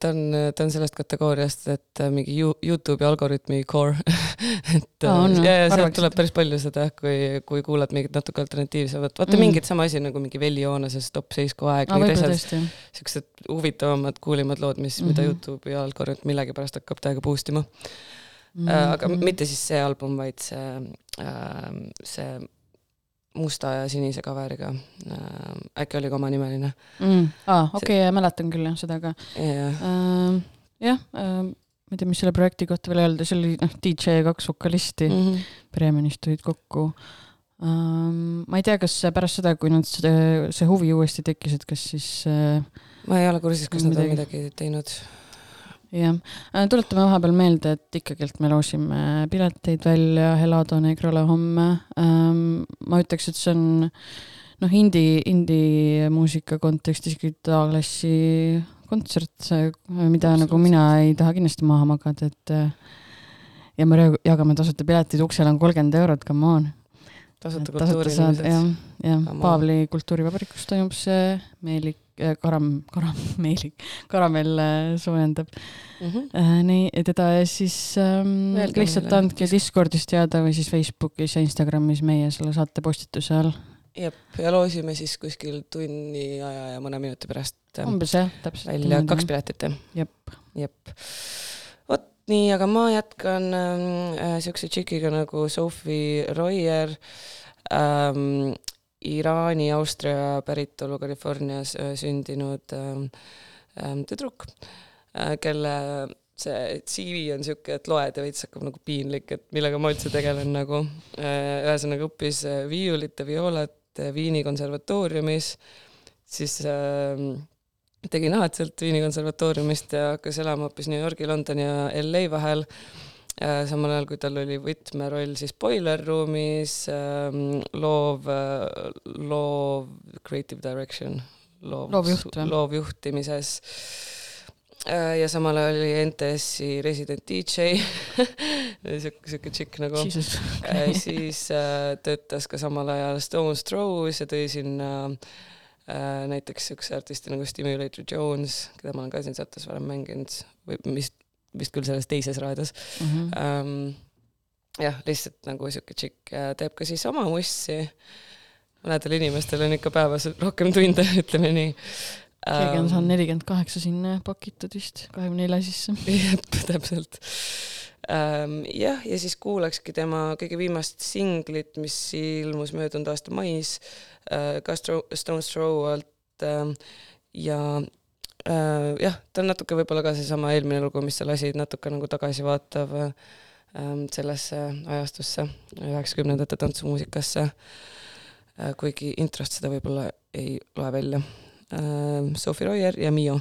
ta on, ta on sellest kategooriast, et äh, mingi You- Youtube'i algoritmi core et Aa, on, äh, ja, ja sealt tuleb päris palju seda, kui, kui kuulad mingit natuke alternatiivsemat, vaata Mm. mingid sama asi nagu mingi Veli Joonases Top seisku aeg, mingid asjad, siuksed huvitavamad, kuulimad lood, mis mm, -hmm. mida Mhm. Youtube'i algoritm millegipärast hakkab täiega boost ima mm. Mhm. -hmm. aga mitte siis see album, vaid see äh,, see musta ja sinise coveriga äh,, äkki oli ka omanimeline mm.. aa, okei okay,, mäletan küll jah, seda ka jah uh,, ma ei tea, mis selle projekti kohta veel öelda, seal oli noh, DJ ja kaks vokalisti mm. Mm -hmm. Bremenist tulid kokku um,. ma ei tea, kas pärast seda, kui nad seda, see huvi uuesti tekkis, et kas siis uh, ma ei ole kursis, kas nad on Midagi. midagi teinud. jah, tuletame vahepeal meelde, et ikkagi me loosime pileteid välja Helado Negrole homme um,. ma ütleks, et see on noh, indie, indie muusika kontekstis ikkagi A-klassi kontsert, mida nagu mina ei taha kindlasti maha magada, et äh, ja me jagame tasuta piletid, uksel on kolmkümmend eurot, come on. tasuta jah kultuuriinimesed., jah on. Paavli kultuurivabrikus toimub see meelik, karam, karam, meelik, karamell äh, soojendab Mm -hmm. äh, nii, teda ja siis ähm, lihtsalt andke Discordis teada või siis Facebookis ja Instagramis meie selle saate postituse all. jep, ja loosime siis kuskil tunni aja ja mõne minuti pärast ähm, umbes jah, täpselt. välja kaks piletit, jah? jep. jep. vot nii, aga ma jätkan ähm, äh, siukse tšikiga nagu Sophie Royer ähm,, Iraani, Austria päritolu Californias äh, sündinud ähm, ähm, tüdruk äh,, kelle see CV on siuke, et loed ja veits hakkab nagu piinlik, et millega ma üldse tegelen nagu. ühesõnaga õppis äh, viiulit ja violat äh, Viini konservatooriumis, siis äh, tegi nahat sealt Viini konservatooriumist ja hakkas elama hoopis New Yorgi, Londoni ja LA vahel. Samal ajal, kui tal oli võtmeroll siis Boiler Roomis ähm,, loov, loov creative direction, loov, Loovjuht loovjuhtimises. ja samal ajal oli NTS-i resident DJ sihuke, sihuke tšikk nagu. Äh, siis äh, töötas ka samal ajal Stones Throws ja tõi sinna äh, näiteks siukse artisti nagu Stimulator Jones, keda ma olen ka siin saates varem mänginud või vist, vist küll selles teises raadios mm. -hmm. ähm,. jah, lihtsalt nagu siuke tšikk ja teeb ka siis oma mussi. mõnedel inimestel on ikka päevas rohkem tunde, ütleme nii keegi on Ähm, saanud nelikümmend kaheksa sinna pakitud vist, kahekümne nelja sisse. jep, täpselt ähm,. jah, ja siis kuulakski tema kõige viimast singlit, mis ilmus möödunud aasta mais äh,, ka Stro- Stone's Throw alt ähm, ja äh, jah, ta on natuke võib-olla ka seesama eelmine lugu, mis sa lasid, natuke nagu tagasivaatav ähm, sellesse ajastusse, üheksakümnendate tantsumuusikasse äh,, kuigi introst seda võib-olla ei loe välja äh,. Sophie Royer ja Mio.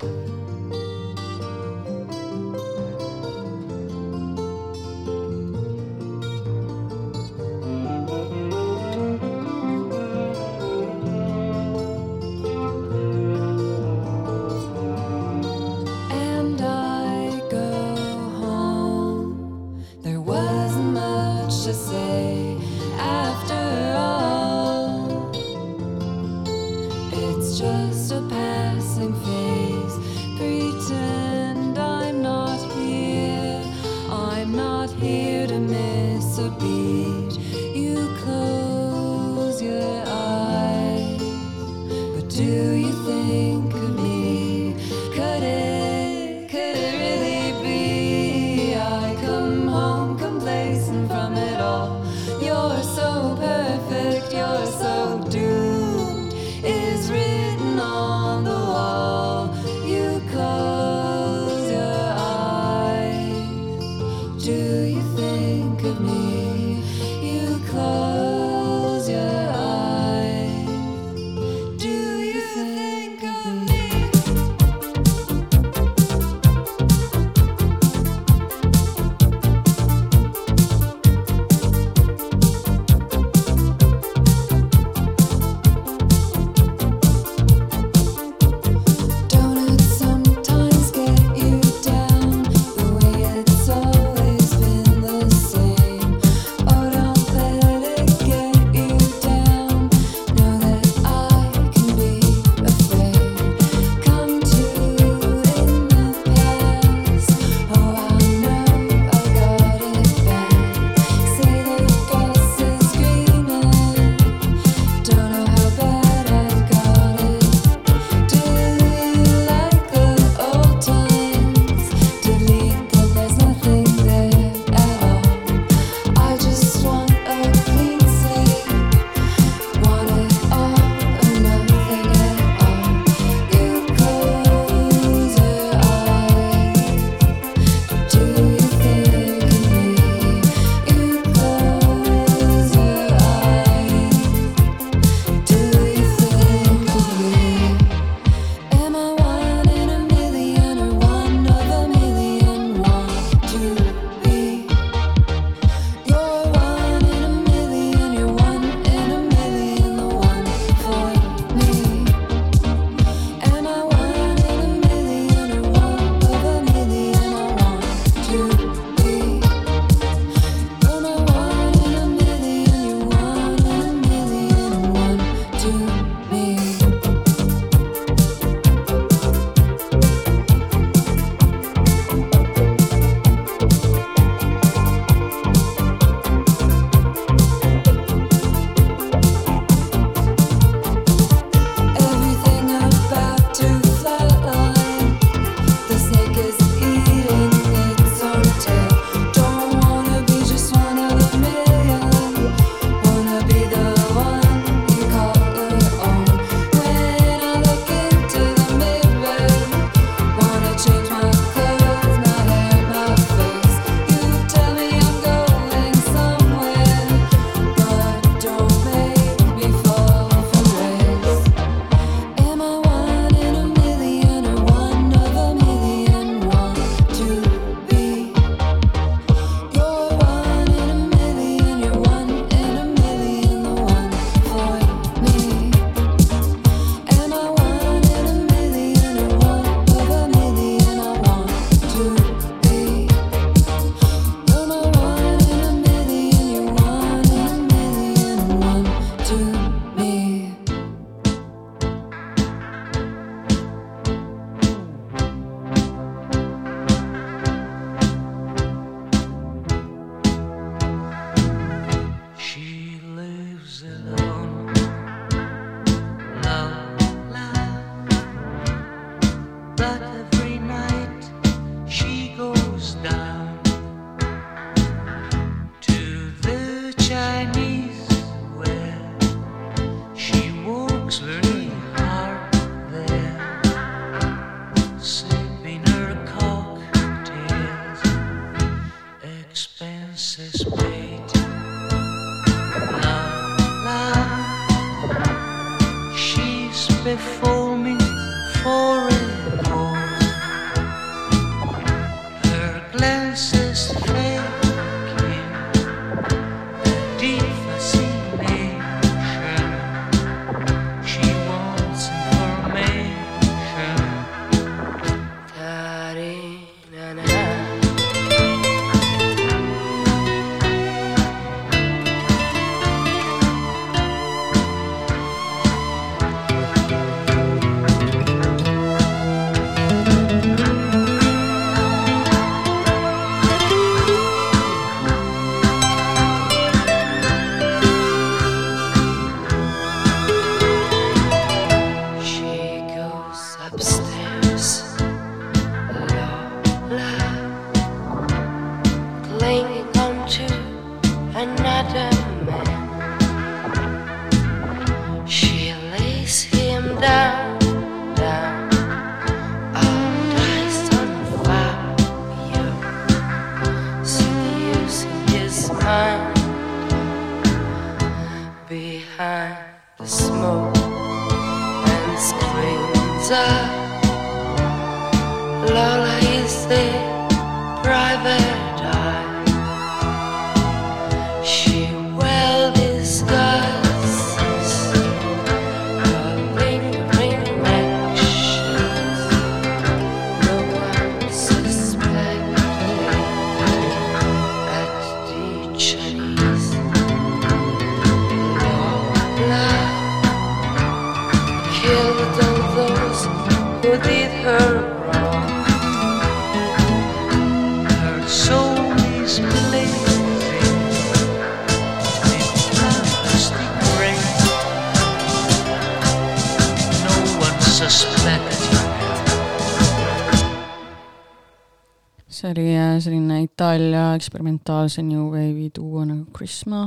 Itaalia eksperimentaalse new wave'i duo nagu Krisma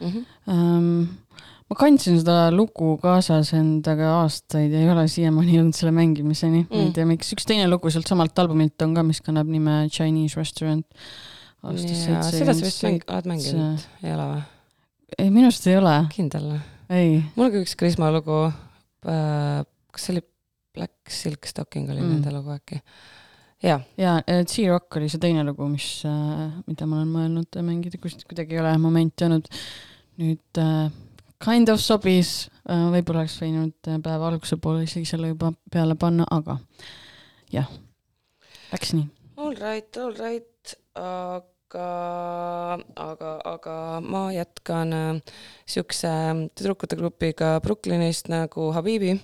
mm. -hmm. ähm, ma kandsin seda lugu kaasas endaga aastaid ja ei ole siiamaani jõudnud selle mängimiseni mm., ma ei Mm. tea, miks, üks teine lugu sealt samalt albumilt on ka, mis kannab nime Chinese Restaurant. ja seda sa vist mäng-, oled mänginud, ei ole või? ei, minu arust ei ole, kindel või? ei. mul on ka üks Krisma lugu äh,, kas see oli Black Silk Stocking oli Mm. nende lugu äkki? jaa, ja T-Rock oli see teine lugu, mis, mida ma olen mõelnud mängida, kus kuidagi ei ole momenti olnud. nüüd äh, kind of sobis äh,, võib-olla oleks võinud äh, päeva alguse poole isegi selle juba peale panna, aga jah, läks nii. all right, all right, aga, aga, aga ma jätkan äh, siukse tüdrukute grupiga Brooklynist nagu Habibi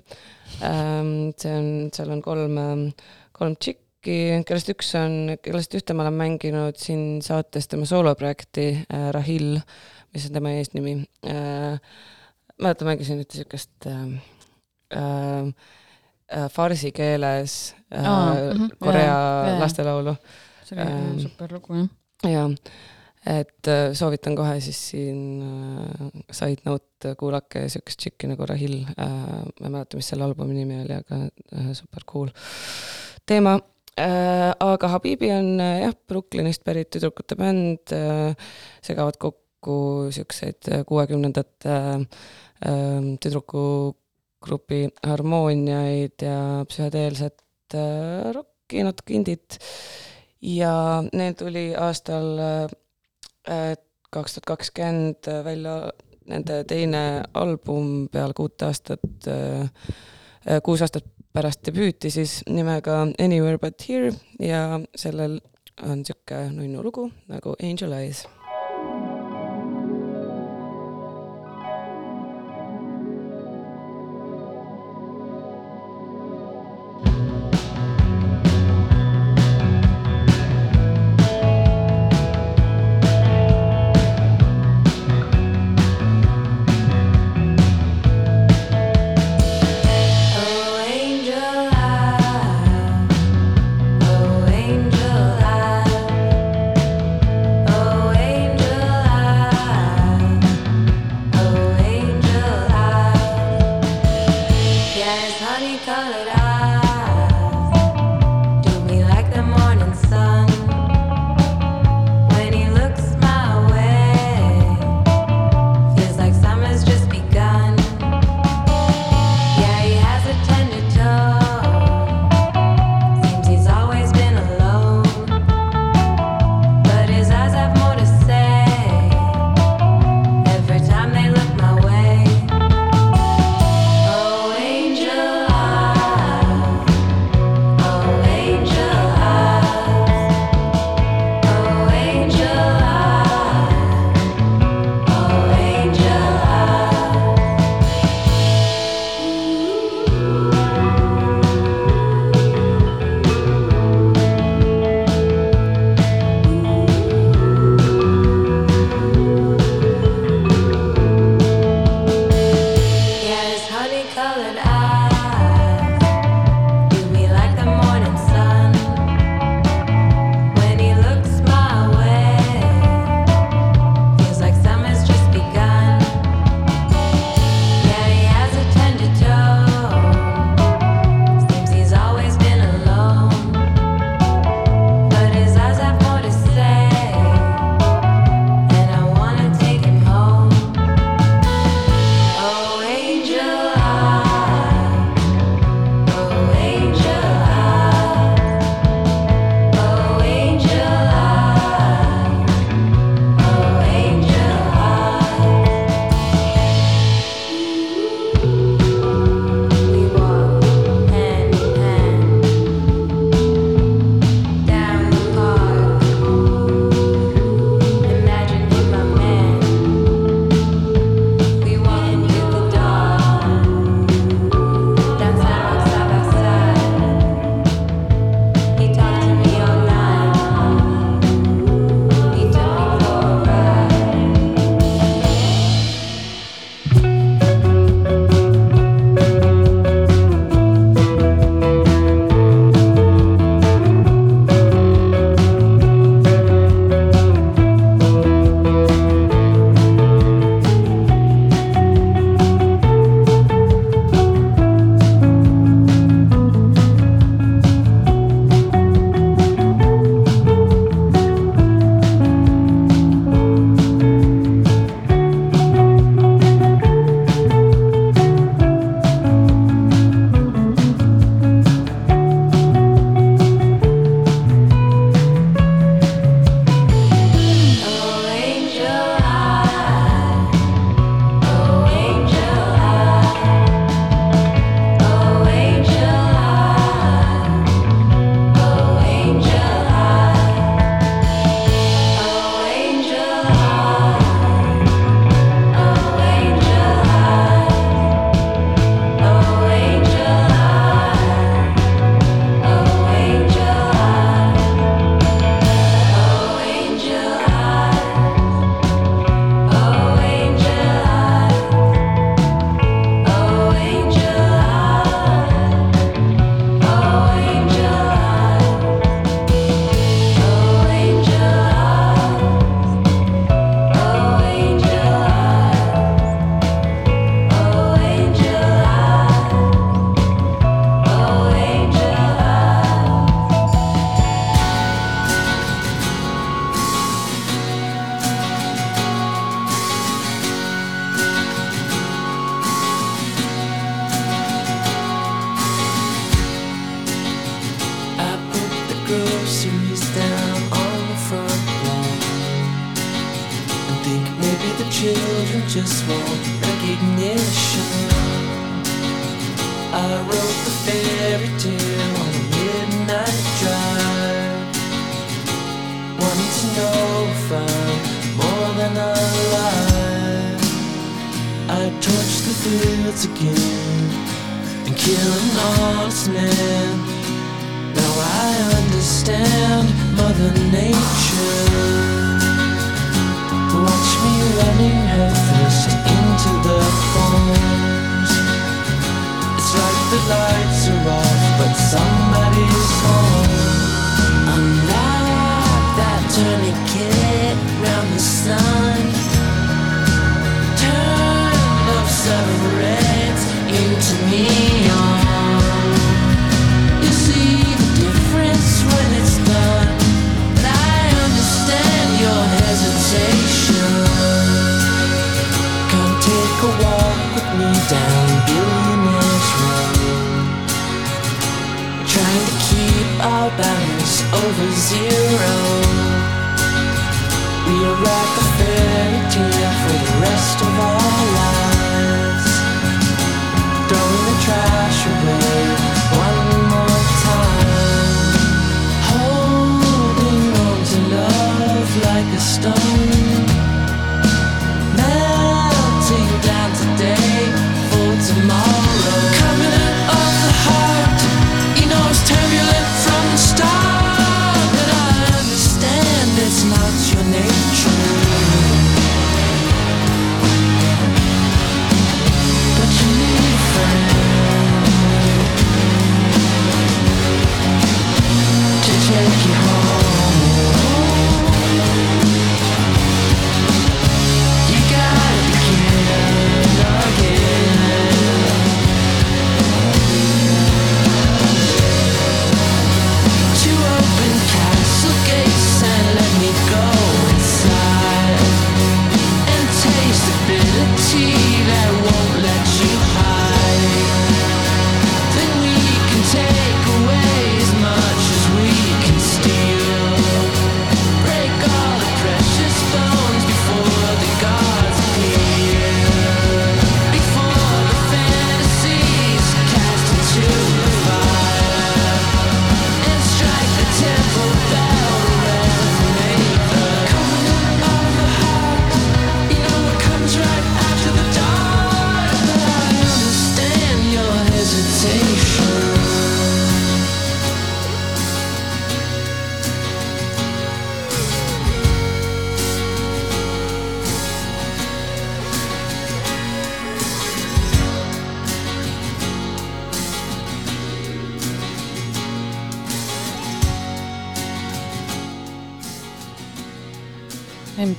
ähm,. see on, seal on kolm, kolm tšikki, kellest üks on, kellest ühte ma olen mänginud siin saates tema sooloprojekti äh, Rahil, mis on tema eesnimi äh,. mäletan, mängisin ühte siukest äh, äh, äh, farsi keeles äh, Aa, mhm, Korea jaa, jaa. lastelaulu see oli ähm, super lugu jah. ja et äh, soovitan kohe siis siin äh, side note, kuulake siukest tšikki nagu Rahil äh,, ma ei mäleta, mis selle albumi nimi oli, aga äh, super cool teema äh,. Aga Habibi on äh, jah, Brooklynist pärit tüdrukute bänd äh,, segavad kokku siukseid kuuekümnendate äh, äh, tüdrukugrupi harmooniaid ja psühhedeelset äh, rokki, natuke indit. Ja neil tuli aastal äh, kaks tuhat kakskümmend välja nende teine album peale kuut aastat, kuus aastat pärast debüüti siis nimega Anywhere but here ja sellel on sihuke nunnu lugu nagu Angel Eyes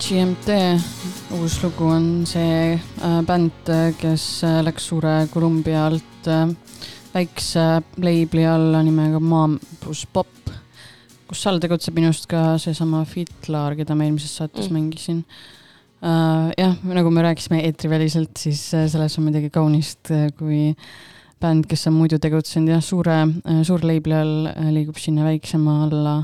MGMT uus lugu on see äh, bänd, kes äh, läks suure Columbia alt äh, väikse label'i alla nimega Mambus Pop, kus all tegutseb minu arust ka seesama Fitlar, keda ma eelmises saates Mm. mängisin äh,. jah, nagu me rääkisime eetriväliselt, siis äh, selles on midagi kaunist, kui bänd, kes on muidu tegutsenud jah, suure, suure label'i all, liigub sinna väiksema alla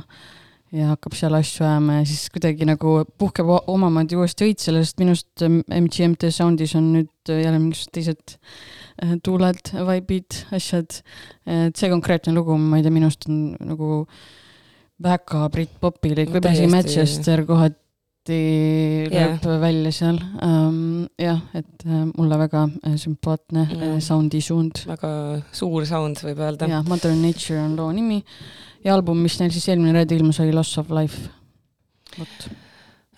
ja hakkab seal asju ajama ja siis kuidagi nagu puhkeb omamoodi uuesti õit sellest, minu arust ähm, MGMT Soundis on nüüd jälle mingisugused teised äh, tuuled, vibe'id, asjad. et see konkreetne lugu, ma ei tea, minu arust on nagu väga britpopilik, võib-olla isegi. Manchester kohati Jah. lööb välja seal um,. jah, et äh, mulle väga äh, sümpaatne Jah. äh, soundi suund. väga suur sound, võib öelda. jah, Mother Nature on loo nimi ja album, mis neil siis eelmine reede ilmus, oli Loss of Life. vot.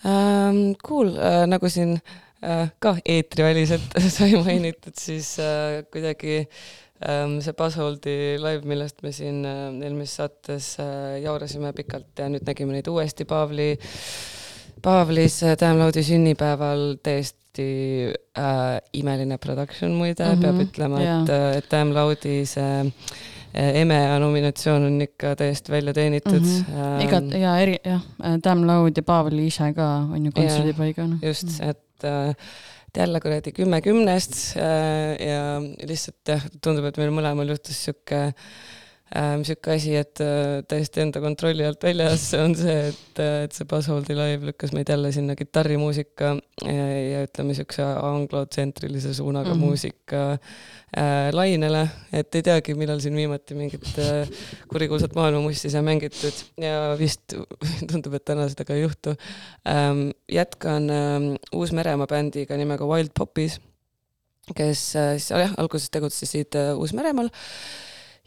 Ähm, cool äh,, nagu siin äh, ka eetriväliselt sai mainitud, siis äh, kuidagi ähm, see Buzzholdi live, millest me siin eelmises saates jaurasime pikalt ja nüüd nägime neid uuesti Paavli, Paavlis äh, Damn-Loudi sünnipäeval täiesti äh, imeline production muide mm, Mhm, -hmm, peab ütlema jaa. et, et Damn-Loudi see äh, EMEA nominatsioon on ikka täiesti välja teenitud Mhm. mm. -hmm. igat ja eri jah, Damn Loud ja Paavli ise ka on ju kontserdipaigana. just, et äh, et jälle kuradi kümme kümnest äh, ja lihtsalt jah, tundub, et meil mõlemal juhtus sihuke niisugune asi, et äh, täiesti enda kontrolli alt väljas on see, et, et see Buzzholdi live lükkas meid jälle sinna kitarrimuusika ja, ja ütleme niisuguse anglotsentrilise suunaga mm. -hmm. muusika äh, lainele, et ei teagi, millal siin viimati mingit äh, kurikuulsat maailmamussi sai mängitud ja vist tundub, et täna seda ka ei juhtu ähm,. jätkan ähm, Uus-Meremaa bändiga nimega Wild Poppies, kes äh, siis jah, alguses tegutsesid äh, Uus-Meremaal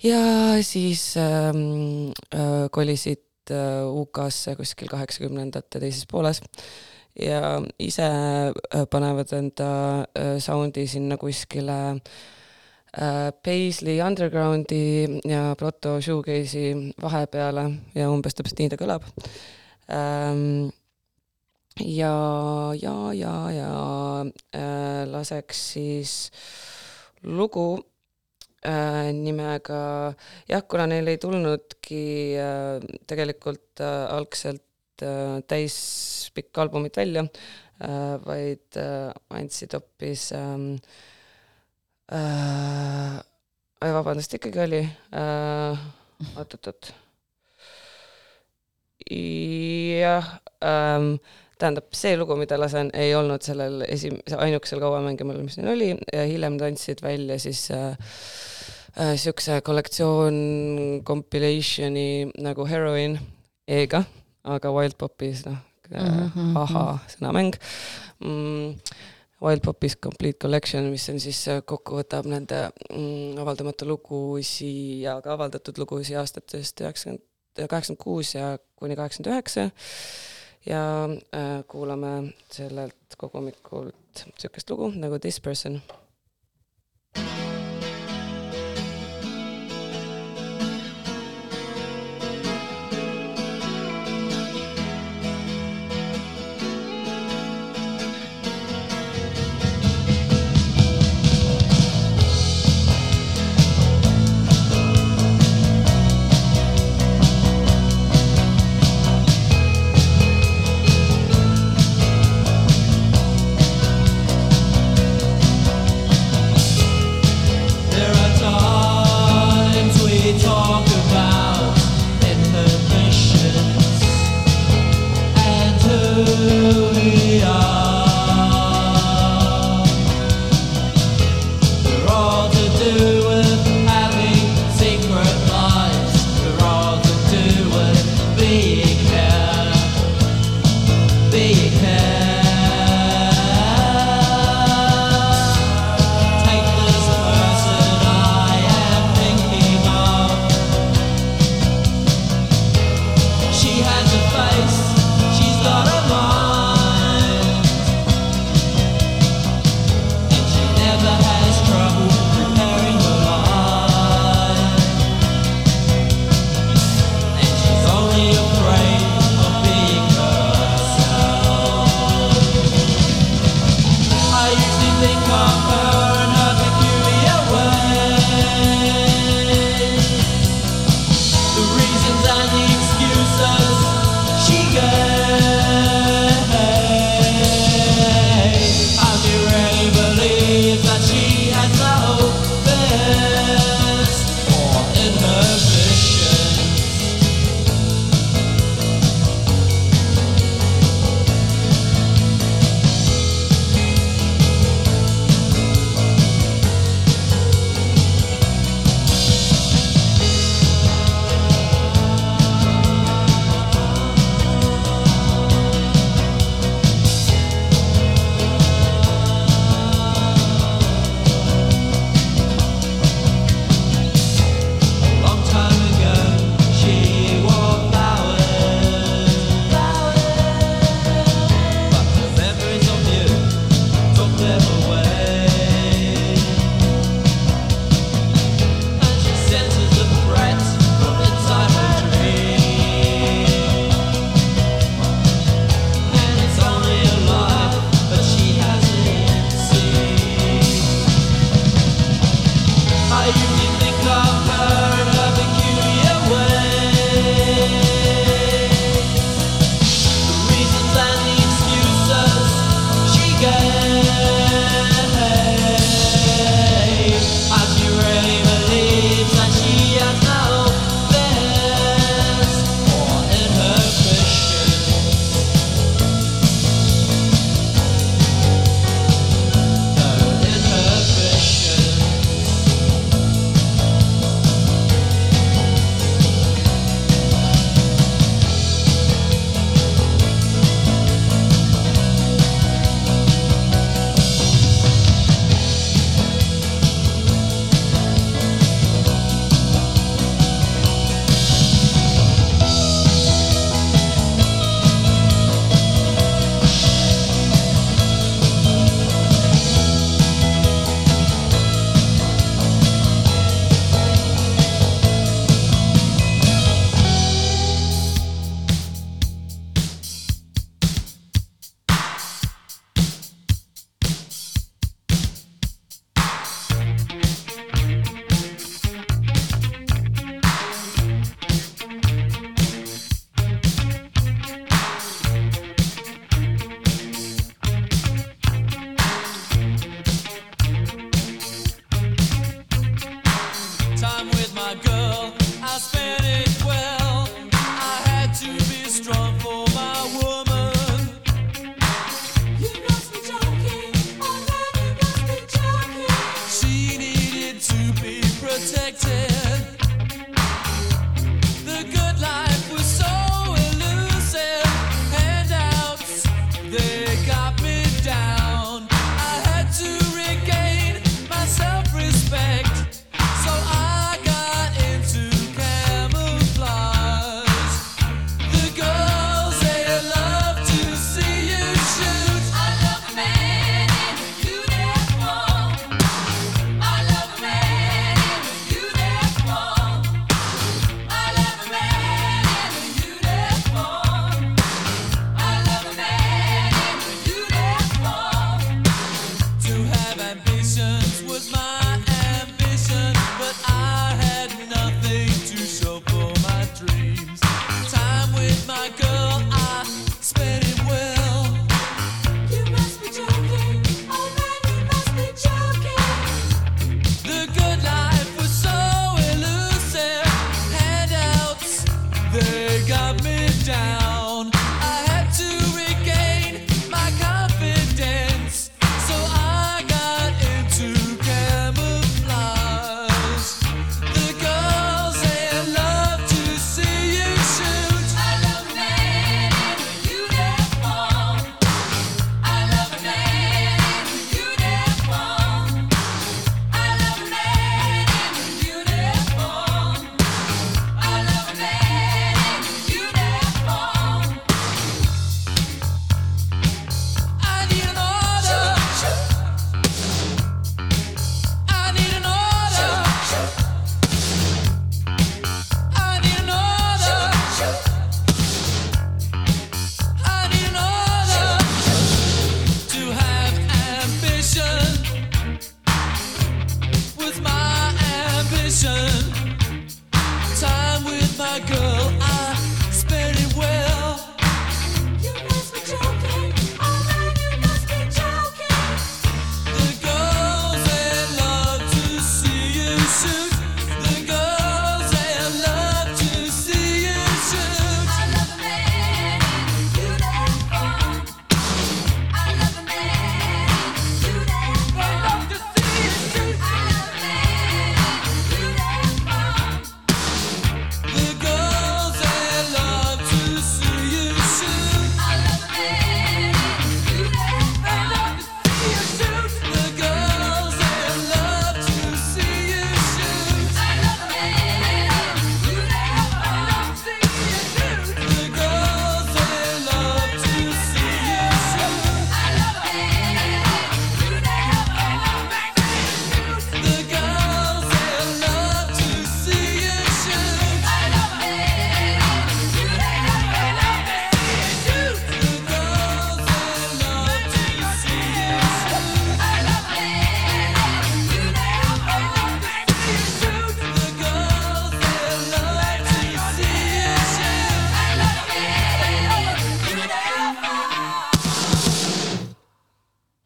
ja siis ähm, äh, kolisid äh, UK-sse kuskil kaheksakümnendate teises pooles ja ise äh, panevad enda äh, sound'i sinna kuskile äh, Paisley Undergroundi ja Proto Shoegaze'i vahepeale ja umbes täpselt nii ta kõlab ähm,. ja, ja, ja, ja äh, laseks siis lugu äh, nimega jah, kuna neil ei tulnudki äh, tegelikult äh, algselt äh, täispikka albumit välja äh,, vaid äh, andsid hoopis ähm, äh,, vabandust, ikkagi oli äh,, oot-oot-oot. jah ähm,, tähendab, see lugu, mida lasen, ei olnud sellel esim-, ainukesel kauamängimal, mis neil oli ja hiljem ta andsid välja siis äh, äh, siukse kollektsioon compilation'i nagu Heroin E-ga, aga Wild Popis noh Mhm, ahhaa sõnamäng mm,. Wild Popis Complete Collection, mis on siis äh, kokku võtab nende mm, avaldamata lugusid ja ka avaldatud lugusid aastatest üheksakümmend, kaheksakümmend kuus ja kuni kaheksakümmend üheksa. ja äh, kuulame sellelt kogumikult niisugust lugu nagu This Person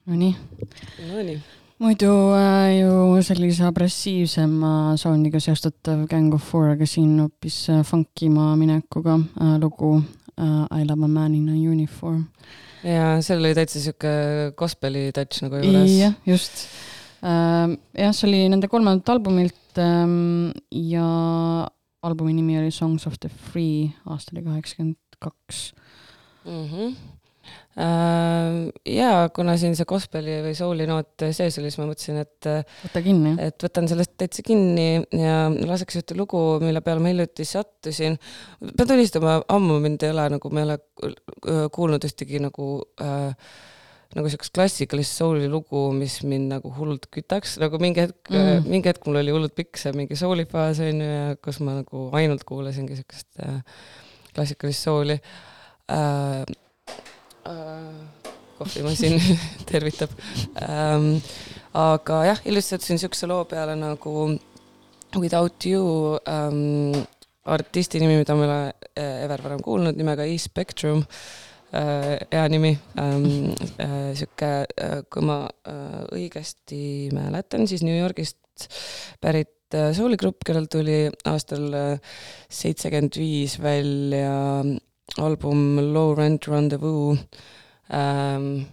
Nonii, Nonii, muidu äh, ju sellise agressiivsema soundiga seostatav Gang of Four, aga siin hoopis äh, funkima minekuga äh, lugu äh, I love a man in a uniform. ja seal oli täitsa sihuke gospel'i touch nagu juures. jah, just. jah, see oli nende kolmandalt albumilt ähm, ja albumi nimi oli Songs of the Free, aasta oli kaheksakümmend kaks. Äh, ja kuna siin see gospel'i või soul'i noot sees oli, siis ma mõtlesin, et, võta kinni. et võtan sellest täitsa kinni ja laseks ühte lugu, mille peale ma hiljuti sattusin. pean tunnistama, ammu mind ei ole nagu, ma ei ole kuulnud ühtegi nagu äh, nagu siukest klassikalist soul'i lugu, mis mind nagu hullult kütaks, nagu mingi hetk. Mm., mingi hetk mul oli hullult pikk see mingi soul'i faas onju ja kus ma nagu ainult kuulasingi siukest äh, klassikalist soul'i äh,. Äh, kohvimasin tervitab ähm,. aga jah, ilustatasin siukse loo peale nagu Without you ähm, artisti nimi, mida ma ei ole äh, ever varem kuulnud, nimega E-Spectrum äh,. hea nimi ähm, äh,, sihuke äh,, kui ma äh, õigesti mäletan, siis New Yorgist pärit äh, soolgrupp, kellel tuli aastal seitsekümmend viis välja album Low Rent Rendezvous ähm,.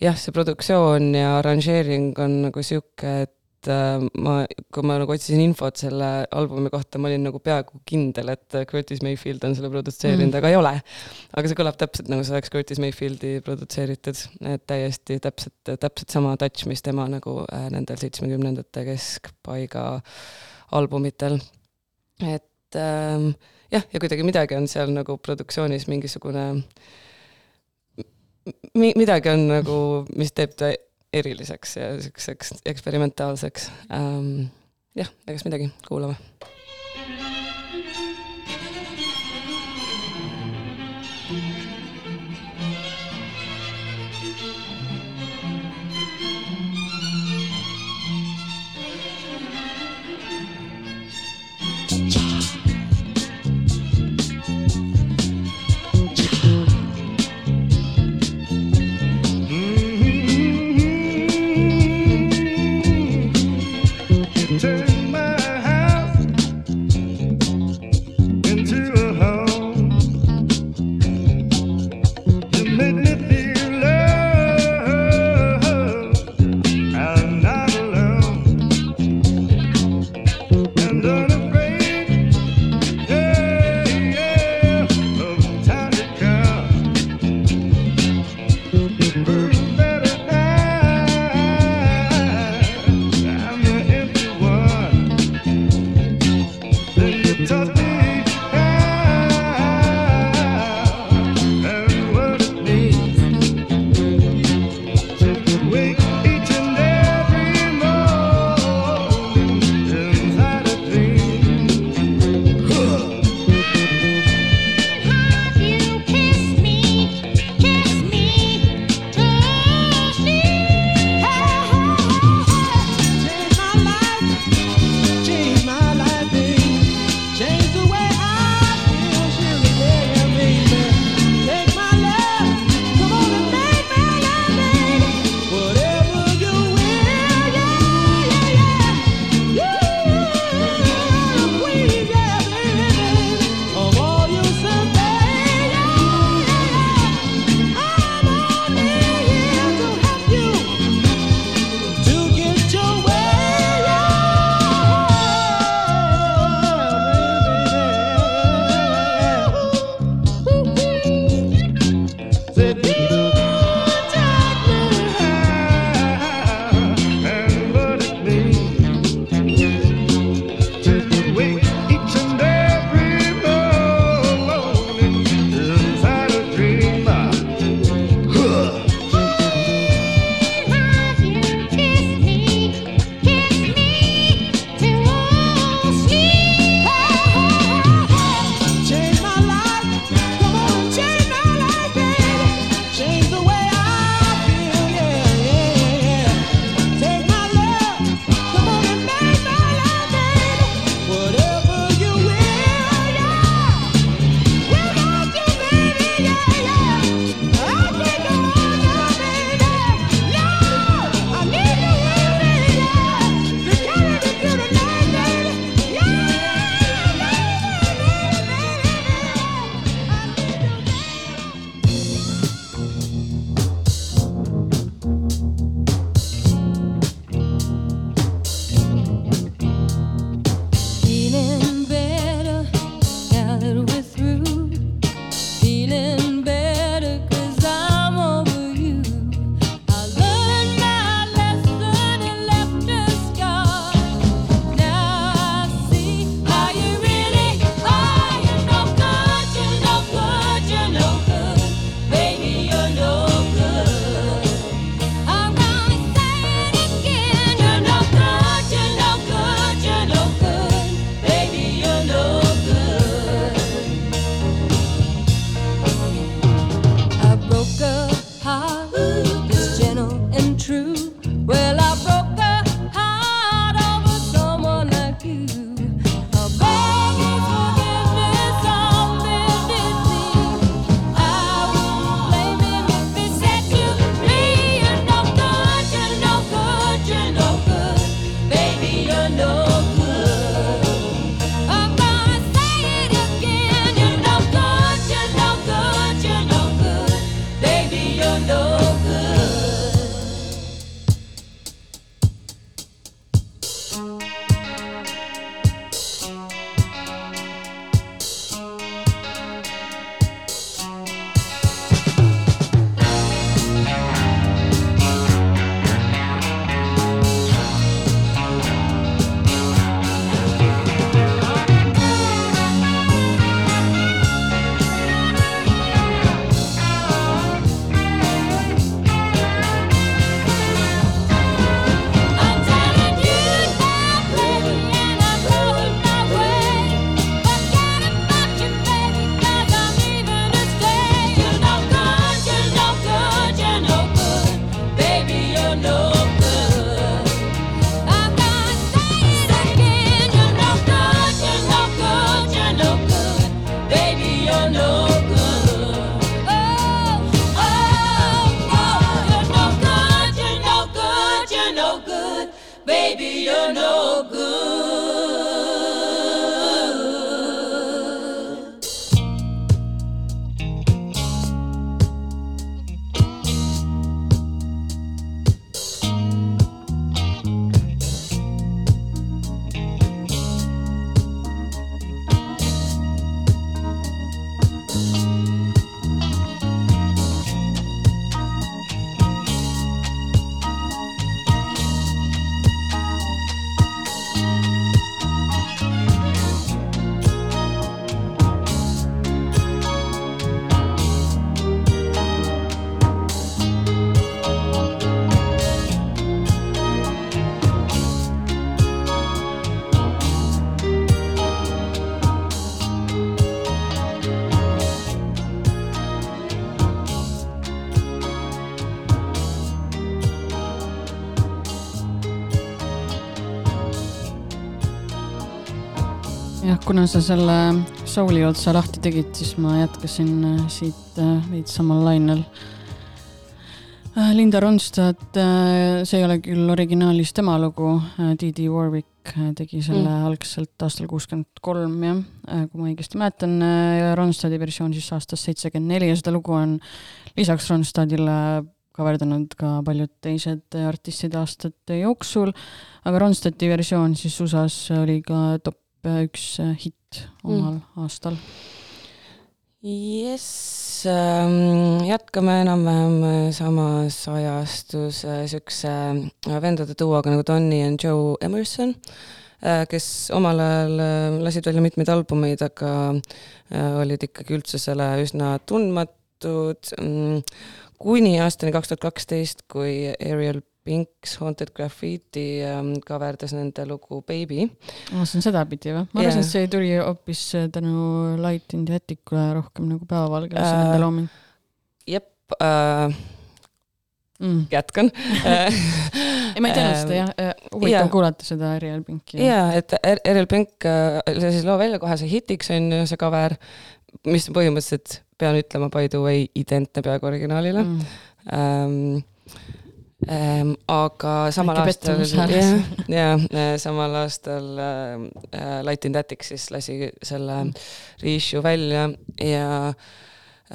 jah, see produktsioon ja arranžeering on nagu sihuke, et äh, ma, kui ma nagu otsisin infot selle albumi kohta, ma olin nagu peaaegu kindel, et Curtis Mayfield on selle produtseerinud Mm. aga ei ole. aga see kõlab täpselt nagu see oleks Curtis Mayfieldi produtseeritud, et täiesti täpselt, täpselt sama touch, mis tema nagu äh, nendel seitsmekümnendate keskpaiga albumitel. et ähm, jah, ja kuidagi midagi on seal nagu produktsioonis mingisugune mi-, midagi on nagu, mis teeb ta eriliseks ja siukseks eksperimentaalseks ähm,. jah, egas midagi, kuulame. Kuna sa selle souli otsa lahti tegid, siis ma jätkasin äh, siit äh, veits samal lainel. Linda Ronstadt, see ei ole küll originaalis tema lugu, Didi Warwick äh, tegi selle Mm. algselt aastal kuuskümmend kolm jah, kui ma õigesti mäletan, Ronstadti versioon siis aastast seitsekümmend neli ja seda lugu on lisaks Ronstadile kaverdanud ka paljud teised artistid aastate jooksul, aga Ronstadti versioon siis USA-s oli ka top üks hitt omal mm. aastal. jess, jätkame enam-vähem samas ajastus äh, siukse äh, vendade duoga nagu Donny and Joe Emerson, kes omal ajal äh, lasid välja mitmeid albumeid, aga äh, olid ikkagi üldsusele üsna tundmatud mm, kuni aastani kaks tuhat kaksteist, kui Ariel Pinks Haunted Graffiti ähm, kaverdas nende lugu Baby. ma mõtlesin sedapidi või? ma Jaa. arvasin, et see tuli hoopis tänu Light in the Atticule rohkem nagu päevavalgele see Äh, nende looming jep äh,, mm.. jätkan ei, ma ei teadnud seda jah, huvitav jaa. kuulata seda Ariel Pinki. ja et Erel Pink äh, lasis loo välja kohe see hitiks on ju see cover, mis on põhimõtteliselt, pean ütlema by the way, identne peaaegu originaalile mm.. ähm,. Ähm, aga samal Väike aastal jah, ja sama aastal äh, Light in Static siis lasi selle reissue välja ja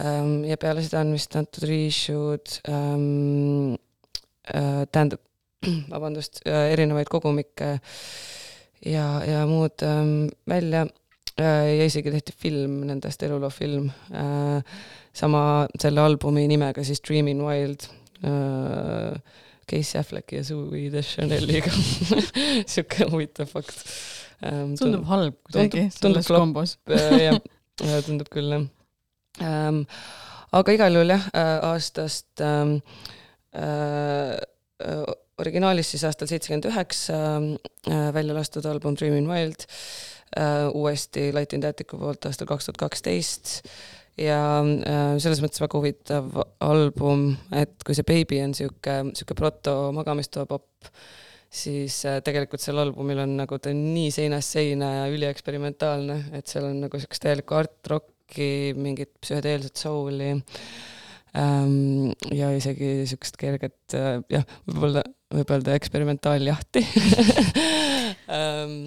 ähm, ja peale seda on vist antud reissue'd ähm, äh, tähendab, vabandust äh,, erinevaid kogumikke ja, ja muud ähm, välja ja isegi tehti film nendest, eluloofilm äh,. sama selle albumi nimega siis Dreamin' Wild. Casey Afflecki ja Zooey Deschanel'iga sihuke huvitav fakt ähm,. tundub halb kuidagi selles kombos. jah, tundub küll jah ähm,. aga igal juhul jah, aastast ähm, äh, äh, originaalis siis aastal seitsekümmend üheksa äh, välja lastud album Dreamin' Wild äh,, uuesti Light in Staticu poolt aastal kaks tuhat kaksteist ja äh, selles mõttes väga huvitav album, et kui see Baby on sihuke, sihuke proto magamistoa popp, siis äh, tegelikult sel albumil on nagu ta on nii seinast seina ja ülieksperimentaalne, et seal on nagu siukest täielikku art rocki, mingit psühhedeelset soul'i ähm, ja isegi siukest kerget äh, jah, võib-olla, võib öelda eksperimentaaljahti ähm,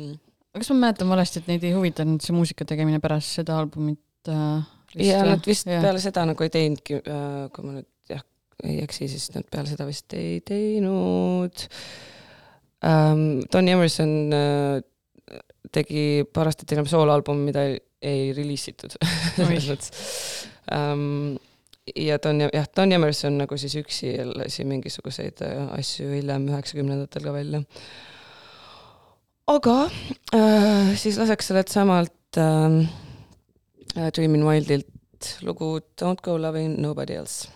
kas ma mäletan valesti, et neid ei huvitanud see muusika tegemine pärast seda albumit äh,? Ja nad vist Jah. peale seda nagu ei teinudki, kui ma nüüd jah, ei eksi, siis nad peale seda vist ei teinud ähm,. Tony Emerson äh, tegi paar aastat hiljem soolalbumi, mida ei, ei reliisitud selles mõttes ähm,. ja Don, jah, Don Emerson nagu siis üksi lasi mingisuguseid äh, asju hiljem üheksakümnendatel ka välja. aga äh, siis laseks sellelt samalt äh, äh, Dreamin' Wildilt lugu Don't go loving nobody else.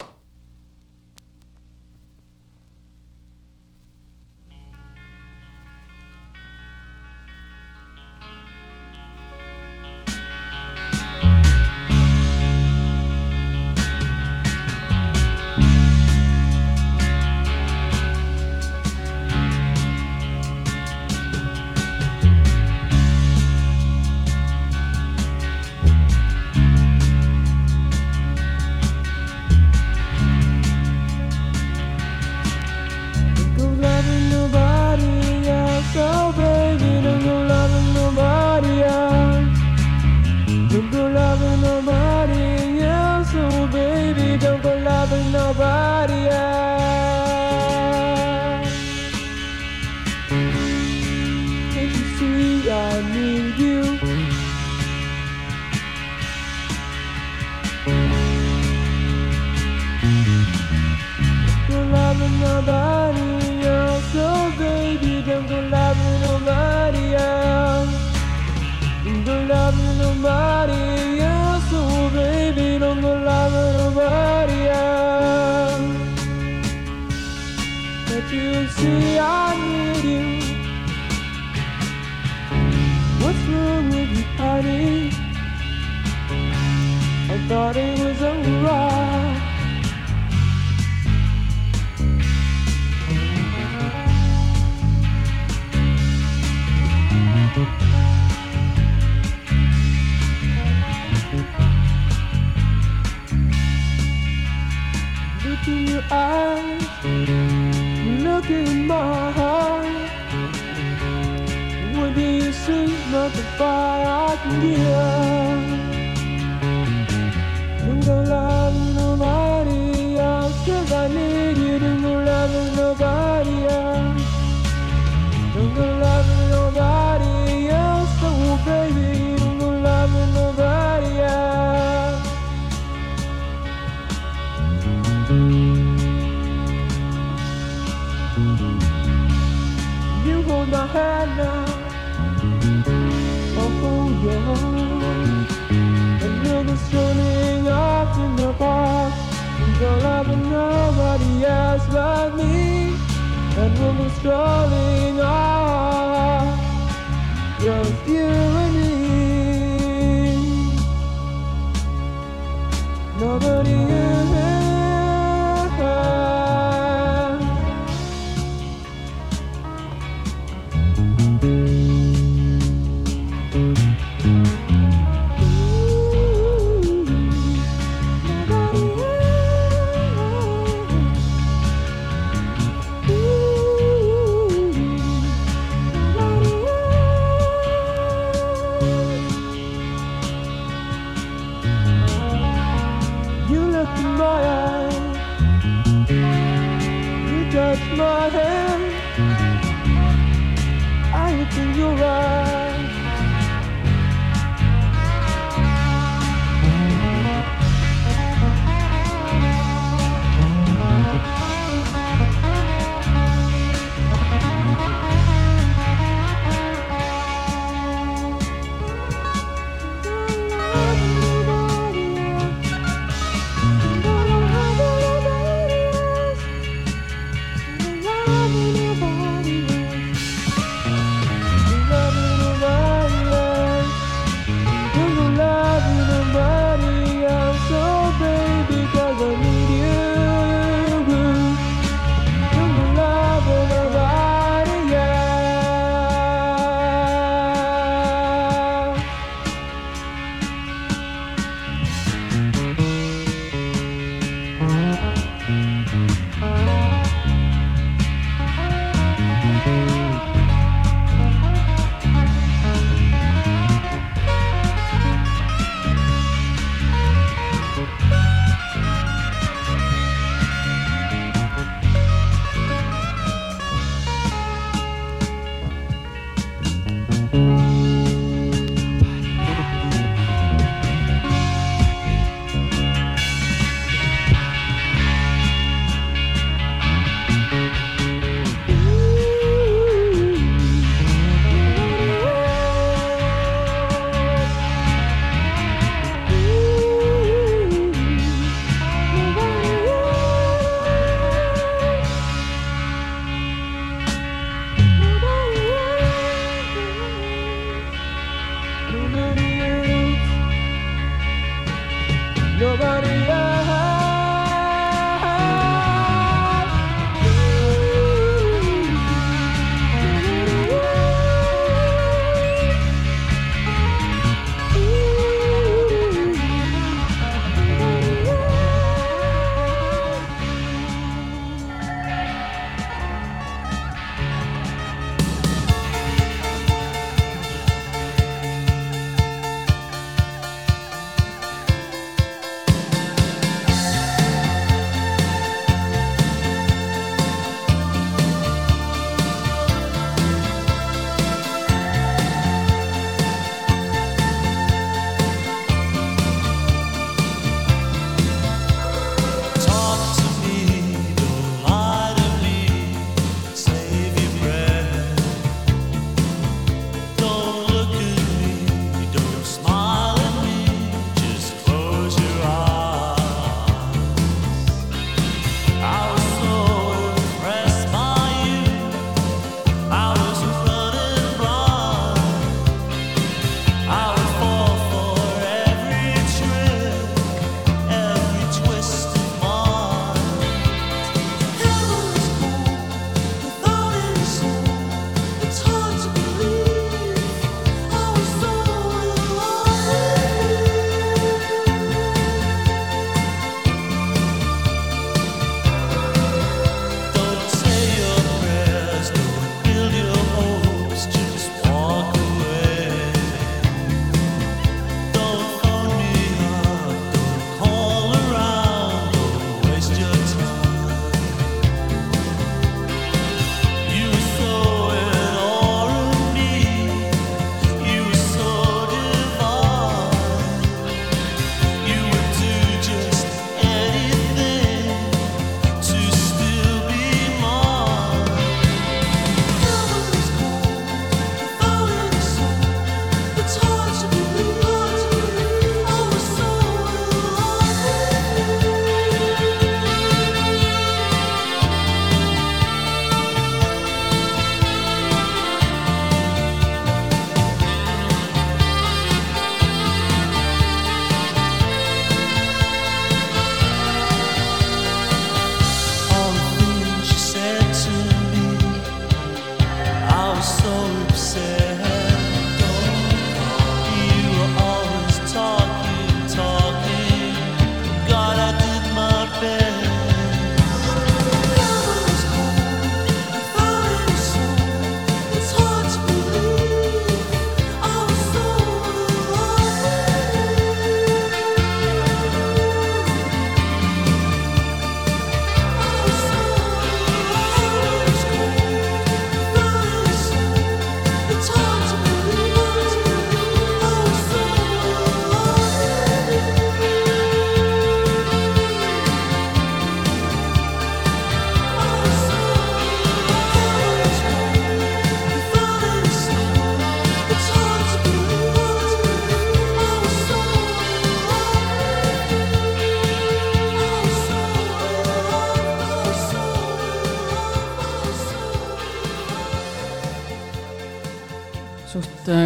I need you. What's wrong with you, honey? I thought it was alright. Look in your eyes look in my heart. What do you see? Nothing fire I can give. Don't love nobody else, cause I need you. Don't go love nobody else. Don't love nobody You hold my hand now. I'll hold yours. And you're the strolling off in the park. And don't love nobody else but me. And we'll go strolling off. Just you and me. Nobody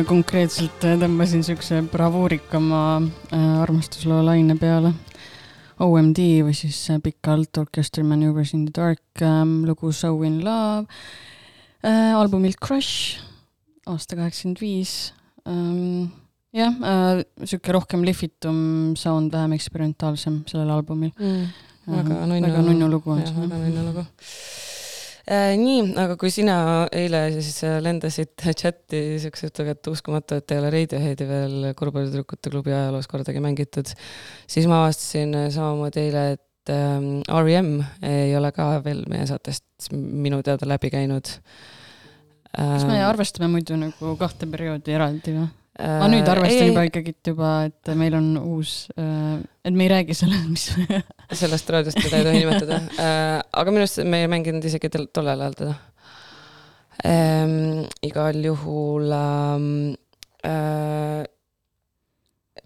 konkreetselt tõmbasin siukse bravuurikama äh, armastusloo laine peale. OMD või siis äh, pikalt Orchestra Maneuvers in the Dark ähm, lugu So in Love äh, albumilt Crush aasta kaheksakümmend viis ähm, jah sihuke rohkem lihvitum sound, vähem eksperimentaalsem sellel albumil mm. Väga nunnu väga nunnu lugu on see. väga nunnu lugu. Nii, aga kui sina eile siis äh, lendasid chati siukse jutuga, et uskumatu, et ei ole Radioheadi veel Kurbalitüdrukute klubi ajaloos kordagi mängitud, siis ma avastasin äh, samamoodi eile, et ähm, R.E.M ei ole ka veel meie saatest minu teada läbi käinud. kas me Ähm, arvestame muidu nagu kahte perioodi eraldi või? Ma nüüd arvestan ei, juba ikkagi juba, et meil on uus äh,, et me ei räägi sellest, mis sellest raadiost, mida ei tohi nimetada äh,. aga minu arust me ei mänginud isegi tollel ajal teda ähm,. igal juhul ähm, äh,.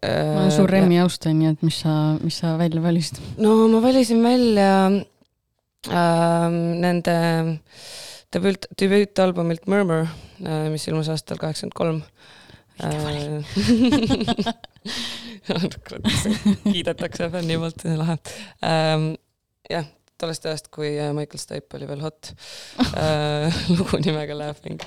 ma olen suur Remmi austaja, nii et mis sa, mis sa välja valisid? no ma valisin välja ähm, nende debüüt, debüütalbumilt Murmur äh,, mis ilmus aastal kaheksakümmend kolm. Äh, kiidetakse fänni poolt, lahe ähm,. jah, tollest ajast, kui Michael Stipe oli veel hot äh. lugu nimega Laughing.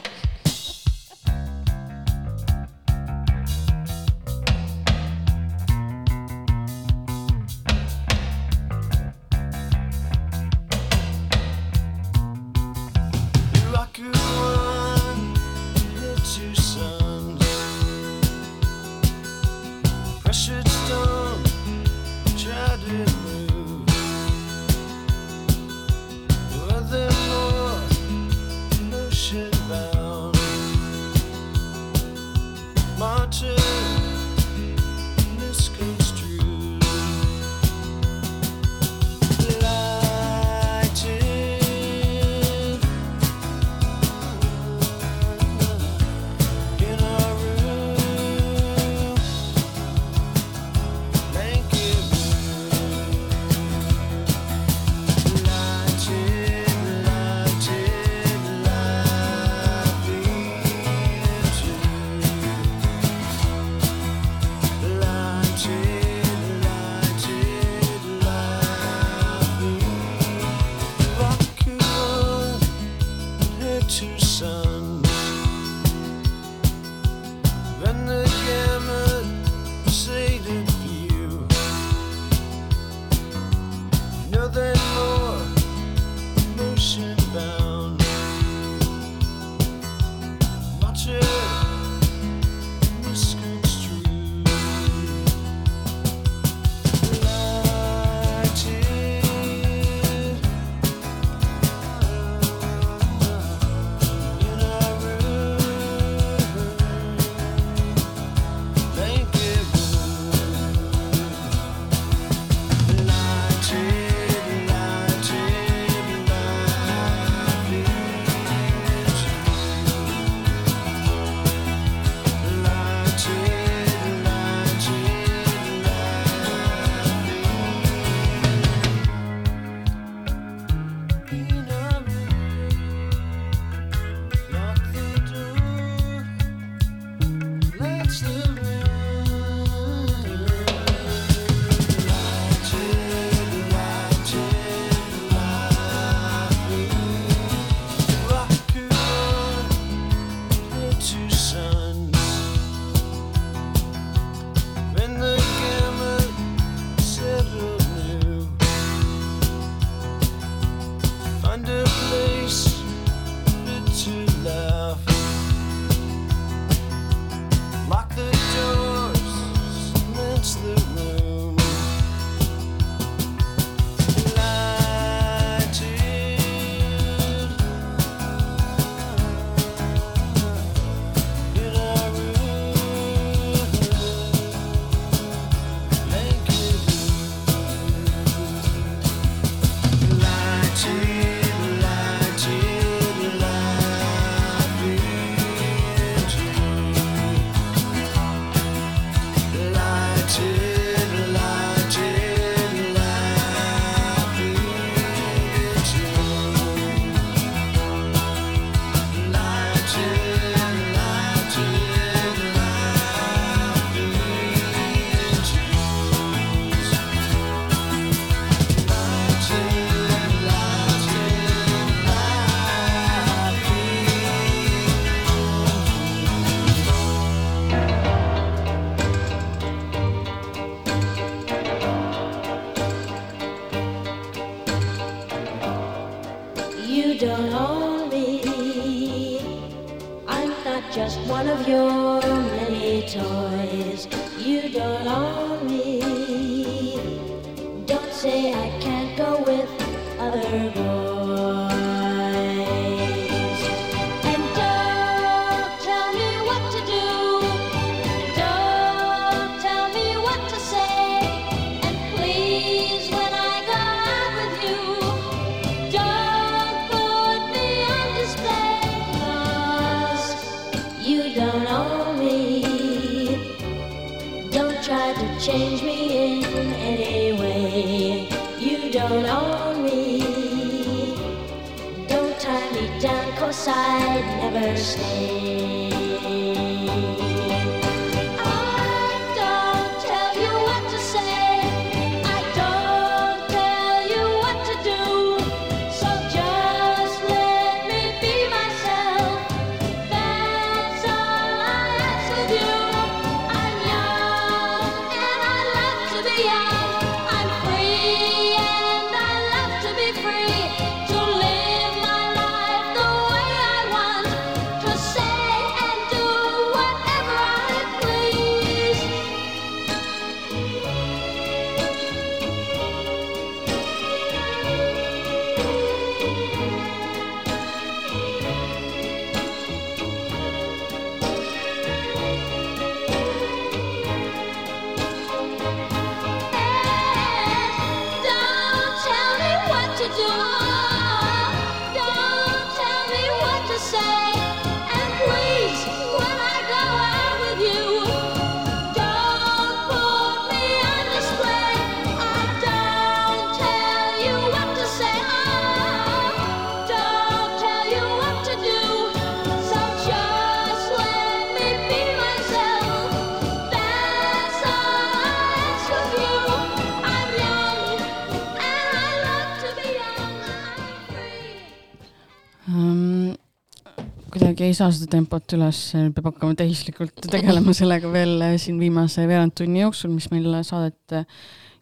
Kuidagi ei saa seda tempot üles, peab hakkama tehislikult tegelema sellega veel äh, siin viimase veerand tunni jooksul, mis meil saadet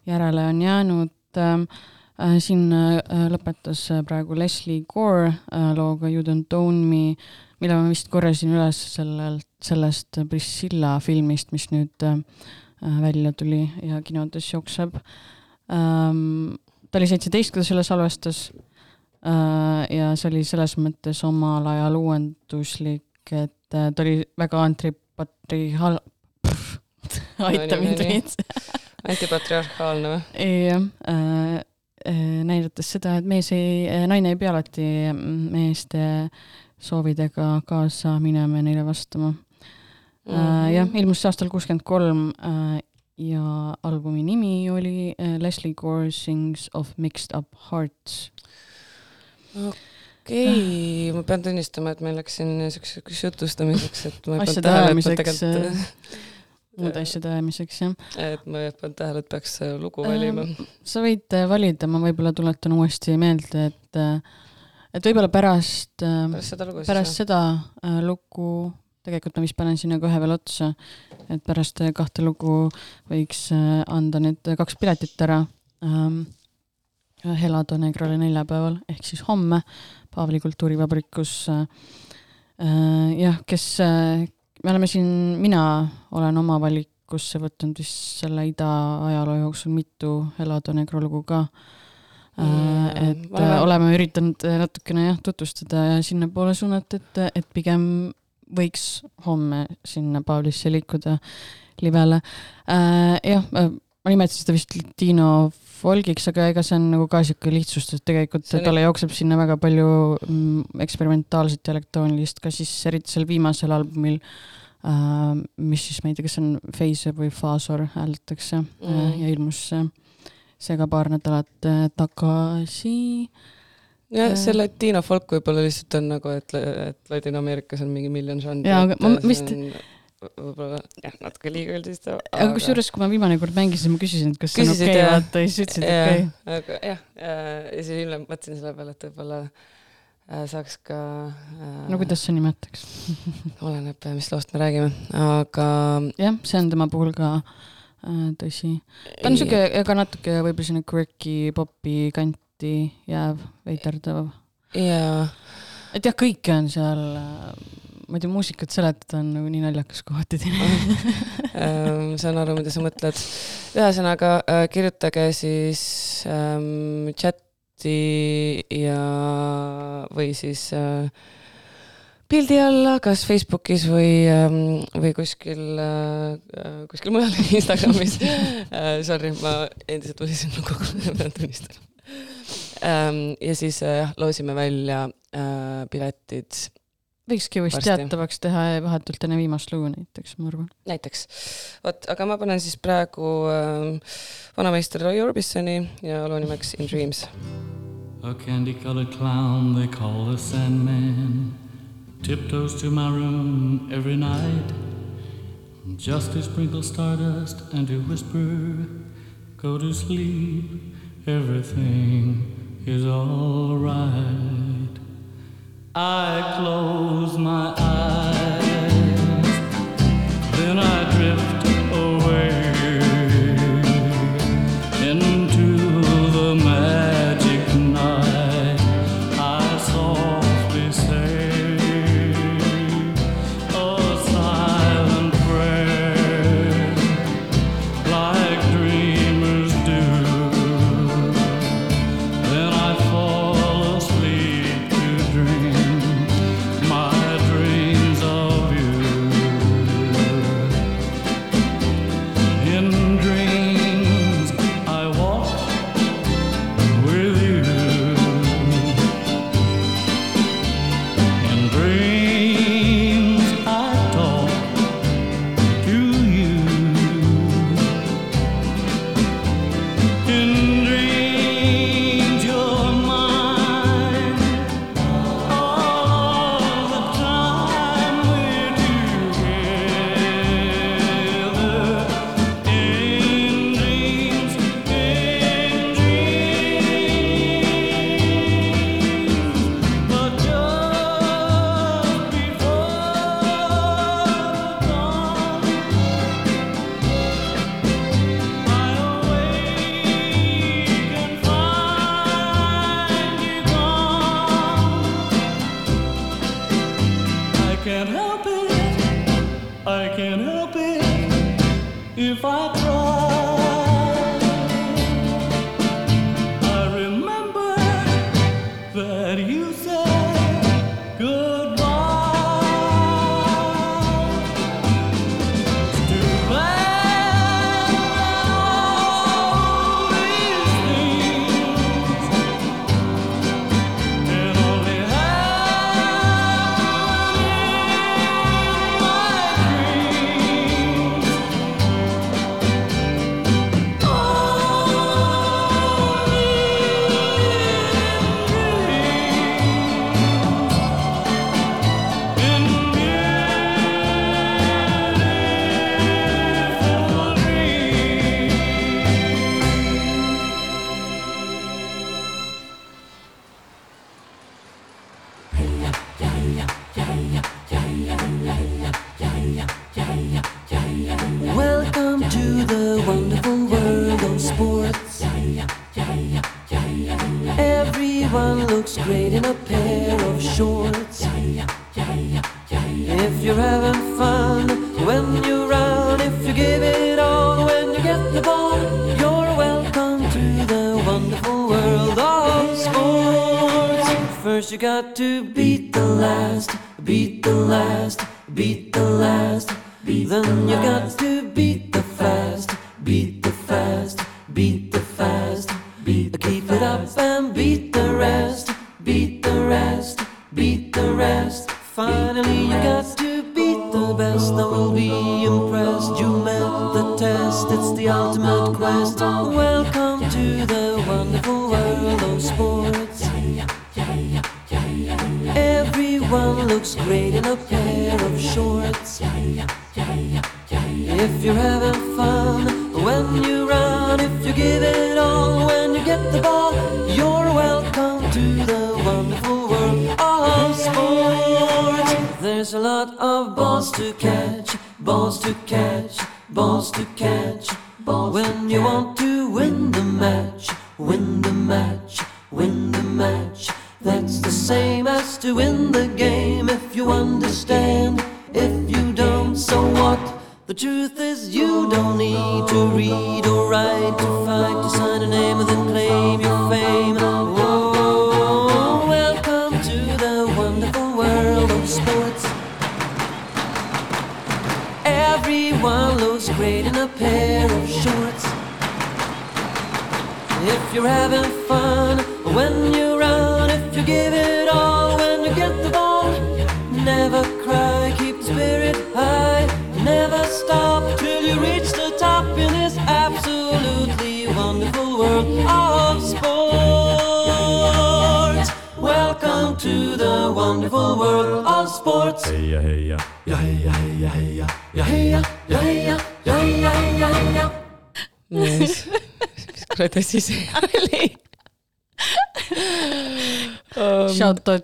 järele on jäänud ähm,. Äh, siin äh, lõpetas äh, praegu Leslie Gore looga You don't own me, mille ma vist korjasin üles sellelt, sellest Priscilla filmist, mis nüüd välja tuli ja kinodes jookseb ähm,. ta oli seitseteist, kui ta selle salvestas ja see oli selles mõttes omal ajal uuenduslik, et äh, ta oli väga antipatriarhaal-, aita mind veits. antipatriarhaalne või? jah, näidates seda, et mees ei, naine ei pea alati mm, meeste soovidega kaasa minema ja neile vastama mm. -hmm. jah, ilmus see aastal kuuskümmend kolm ja albumi nimi oli äh, Leslie Gore Sings of Mixed Up Hearts. Okei okay,, ma pean tunnistama, et meil läks siin niisuguseks jutustamiseks, et ma ei pannud tähele, et ma tegelikult, muude asjade ajamiseks, jah. et ma ei pannud tähele, et peaks äh, lugu valima. sa võid äh, valida, ma võib-olla tuletan uuesti meelde, et äh, et võib-olla pärast, pärast seda lugu pärast seda äh, lugu, tegelikult ma vist panen sinna kohe veel otsa, et pärast äh, kahte lugu võiks äh, anda need kaks piletit ära ähm, Helado Negrole neljapäeval ehk siis homme Paavli kultuurivabrikus äh,. Jah, kes äh,, me oleme siin, mina olen oma valikusse võtnud vist selle ida ajaloo jooksul mitu Helado Negro lugu ka Mm, et äh, oleme üritanud natukene jah, tutvustada ja sinnapoole suunata, et, et pigem võiks homme sinna Pavlisse liikuda livele äh,. jah, ma nimetasin seda vist Latino folgiks, aga ega see on nagu ka sihuke lihtsustus, tegelikult See on- talle jookseb sinna väga palju mm, eksperimentaalset ja elektroonilist, ka siis eriti seal viimasel albumil äh,, mis siis ma ei tea, kas see on Phaser või Phasor hääldatakse mm. Mm. ja ilmus see, see ka paar nädalat äh, tagasi. jah, see Äh. latino folk võib-olla lihtsalt on nagu, et, et Ladina-Ameerikas on mingi miljon žanri. Jaa, aga ma vist- võib-olla jah, natuke liiga üldistav aga.... aga kusjuures, kui ma viimane kord mängisin, ma küsisin, et kas see on okei okay, vaata ja siis ütlesid okei. aga jah, ja siis hiljem mõtlesin selle peale, et võib-olla äh, saaks ka äh,. no kuidas sa nimetaks oleneb, mis loost me räägime, aga. jah, see on tema puhul ka äh, tõsi. ta on siuke ka natuke võib-olla selline quirky popi kanti jääv veiderdav. jaa. et jah, kõike on seal äh, ma ei tea, muusikat seletada on nagu nii naljakas kohati teine ähm, saan aru, mida sa mõtled. ühesõnaga äh, kirjutage siis ähm, chati ja, või siis äh, pildi alla, kas Facebookis või ähm,, või kuskil äh,, äh kuskil mujal Instagramis äh,. Sorry, ma endiselt võlisin lugu, nagu pean tunnistama ähm,. ja siis jah äh,, loosime välja äh, piletid võikski vist Varsti. teatavaks teha vahetult enne viimast lugu näiteks, ma arvan. näiteks. vot, aga ma panen siis praegu äh, vanameister Roy Orbisoni ja loo nimeks In Dreams. A candy colored clown they call the Sandman tiptoes to my room every night just to sprinkle stardust and to whisper, go to sleep, everything is alright. I close my eyes, then I drift away.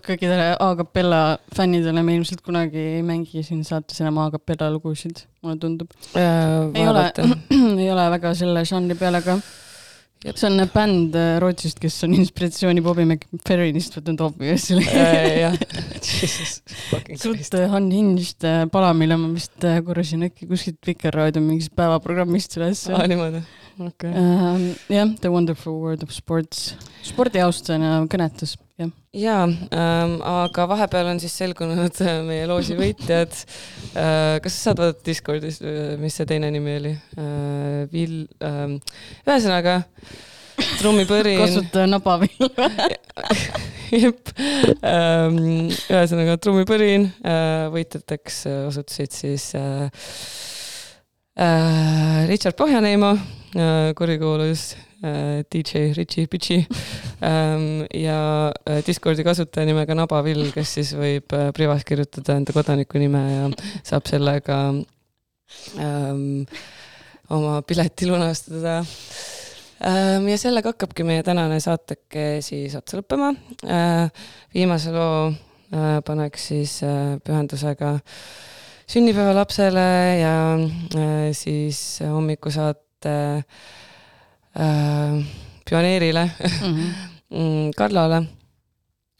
Kõikidele a capella fännidele, me ilmselt kunagi ei mängi siin saates enam a capella lugusid, mulle tundub. ei ole, ei ole väga selle žanri peale ka. see on bänd äh, Rootsist, kes on inspiratsiooni Bobby McFerrinist võtnud obviously. jah, suht äh, unhinged äh, pala, mille ma vist äh, korjasin äkki kuskilt Vikerraadio mingist päevaprogrammist üles. aa niimoodi, okei. Ähm, jah, The Wonderful World of Sports, spordiaustajana kõnetas, jah. jaa ähm,, aga vahepeal on siis selgunud äh, meie loosi võitjad äh,. kas sa saad vaadata Discordis, mis see teine nimi oli äh,? Vill ähm,, ühesõnaga trummipõrin. kasuta nabavill. jep ähm,, ühesõnaga trummipõrin äh,, võitjateks äh, osutusid siis äh, äh, Richard Pohjaneimo äh,, kurikuulus äh, DJ Richie Pitchi ähm, ja äh, Discordi kasutaja nimega Nabavill, kes siis võib äh, privas kirjutada enda kodaniku nime ja saab sellega ähm, oma pileti lunastada ähm,. ja sellega hakkabki meie tänane saateke siis otsa lõppema äh,. viimase loo äh, paneks siis äh, pühendusega sünnipäevalapsele ja äh, siis hommikusaate äh, pioneerile mm, Karlale.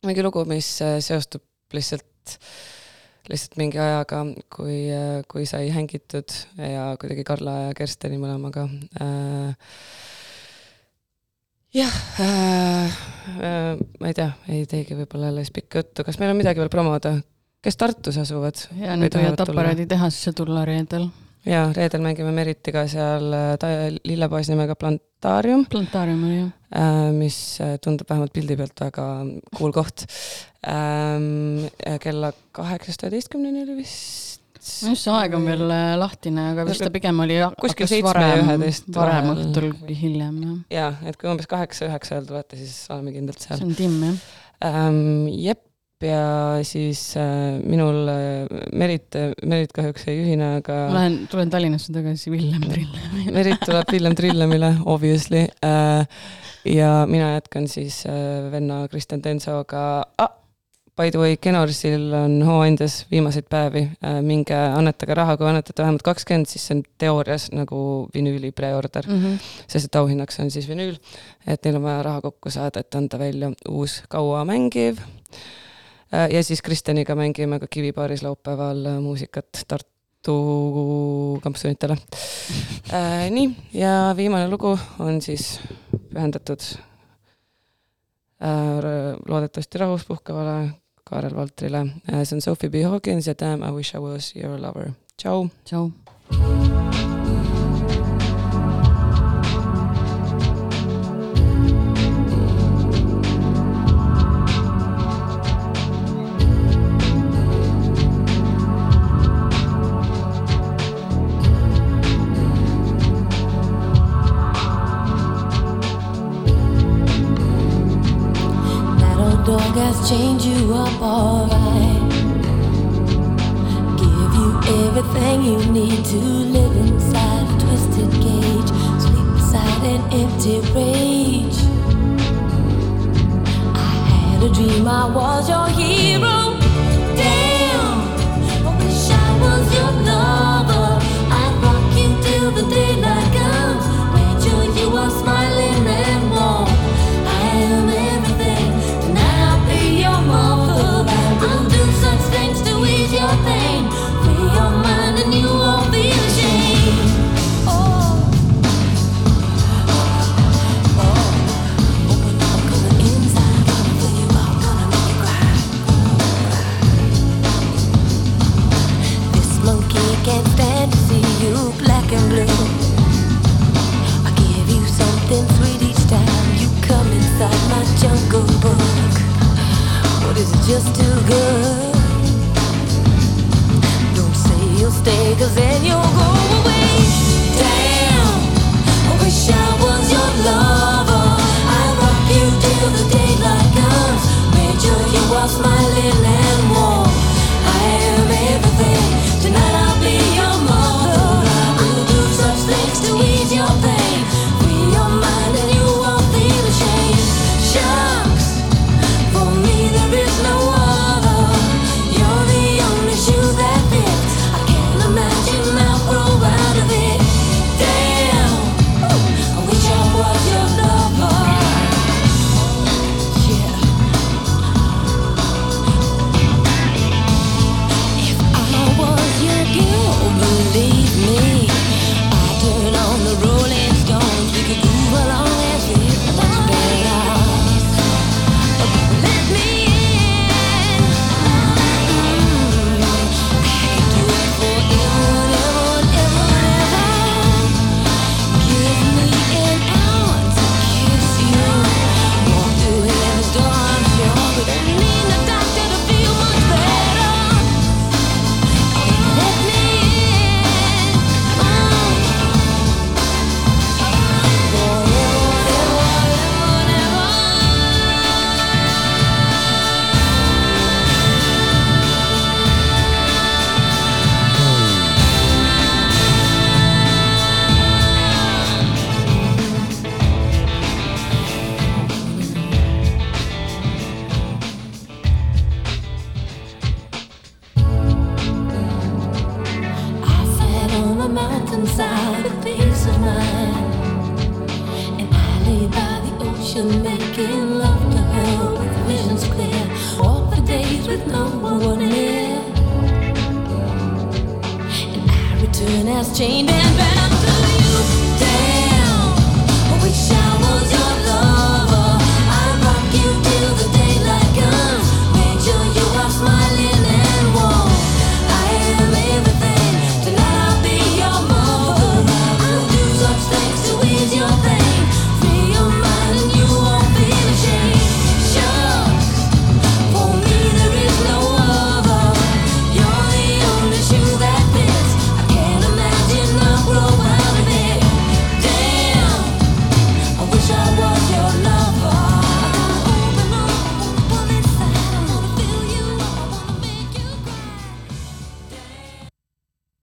mingi lugu, mis äh, seostub lihtsalt, lihtsalt mingi ajaga, kui, kui sai hängitud ja kuidagi Karla ja Kersteni mõlemaga äh, jah äh,, äh, ma ei tea, ei teegi võib-olla alles pikka juttu, kas meil on midagi veel promoda? kes Tartus asuvad? ja nüüd võivad aparaaditehasesse tulla reedel. Ja reedel mängime Meritiga seal äh, lillepoes nimega Plantaarium, plantaarium oli jah. mis äh, tundub vähemalt pildi pealt väga cool koht. kella kaheksast üheteistkümneni oli vist. just see aeg on veel äh, lahtine, aga vist ta pigem oli Kuskil seitsme ja üheteist varem õhtul kui hiljem jah. ja, et kui umbes kaheksa-üheksa ajal tulete, siis oleme kindlalt seal see. on timm jah. ähm,. jep, ja siis äh, minul äh, Merit, Merit kahjuks ei ühine, aga ma lähen, tulen Tallinnasse tagasi Villem Trillem. Merit tuleb Villem Trillemile, obviously äh,. ja mina jätkan siis äh, venna Kristjan Tensoga ah,. By the way, Kenorsil on hooandjas viimaseid päevi äh,, minge annetage raha, kui annetate vähemalt kakskümmend, siis see on teoorias nagu vinüüli preorder mm. -hmm. sest et auhinnaks on siis vinüül. et neil on vaja raha kokku saada, et anda välja uus kaua mängiv ja siis Kristjaniga mängime ka Kivipaaris laupäeval äh, muusikat Tartu kampsunitele. nii, ja viimane lugu on siis pühendatud äh, loodetavasti rahus puhkavale Kaarel Valtrile. see on Sophie B Hawkins ja Damn I wish I was your lover. tšau. tšau.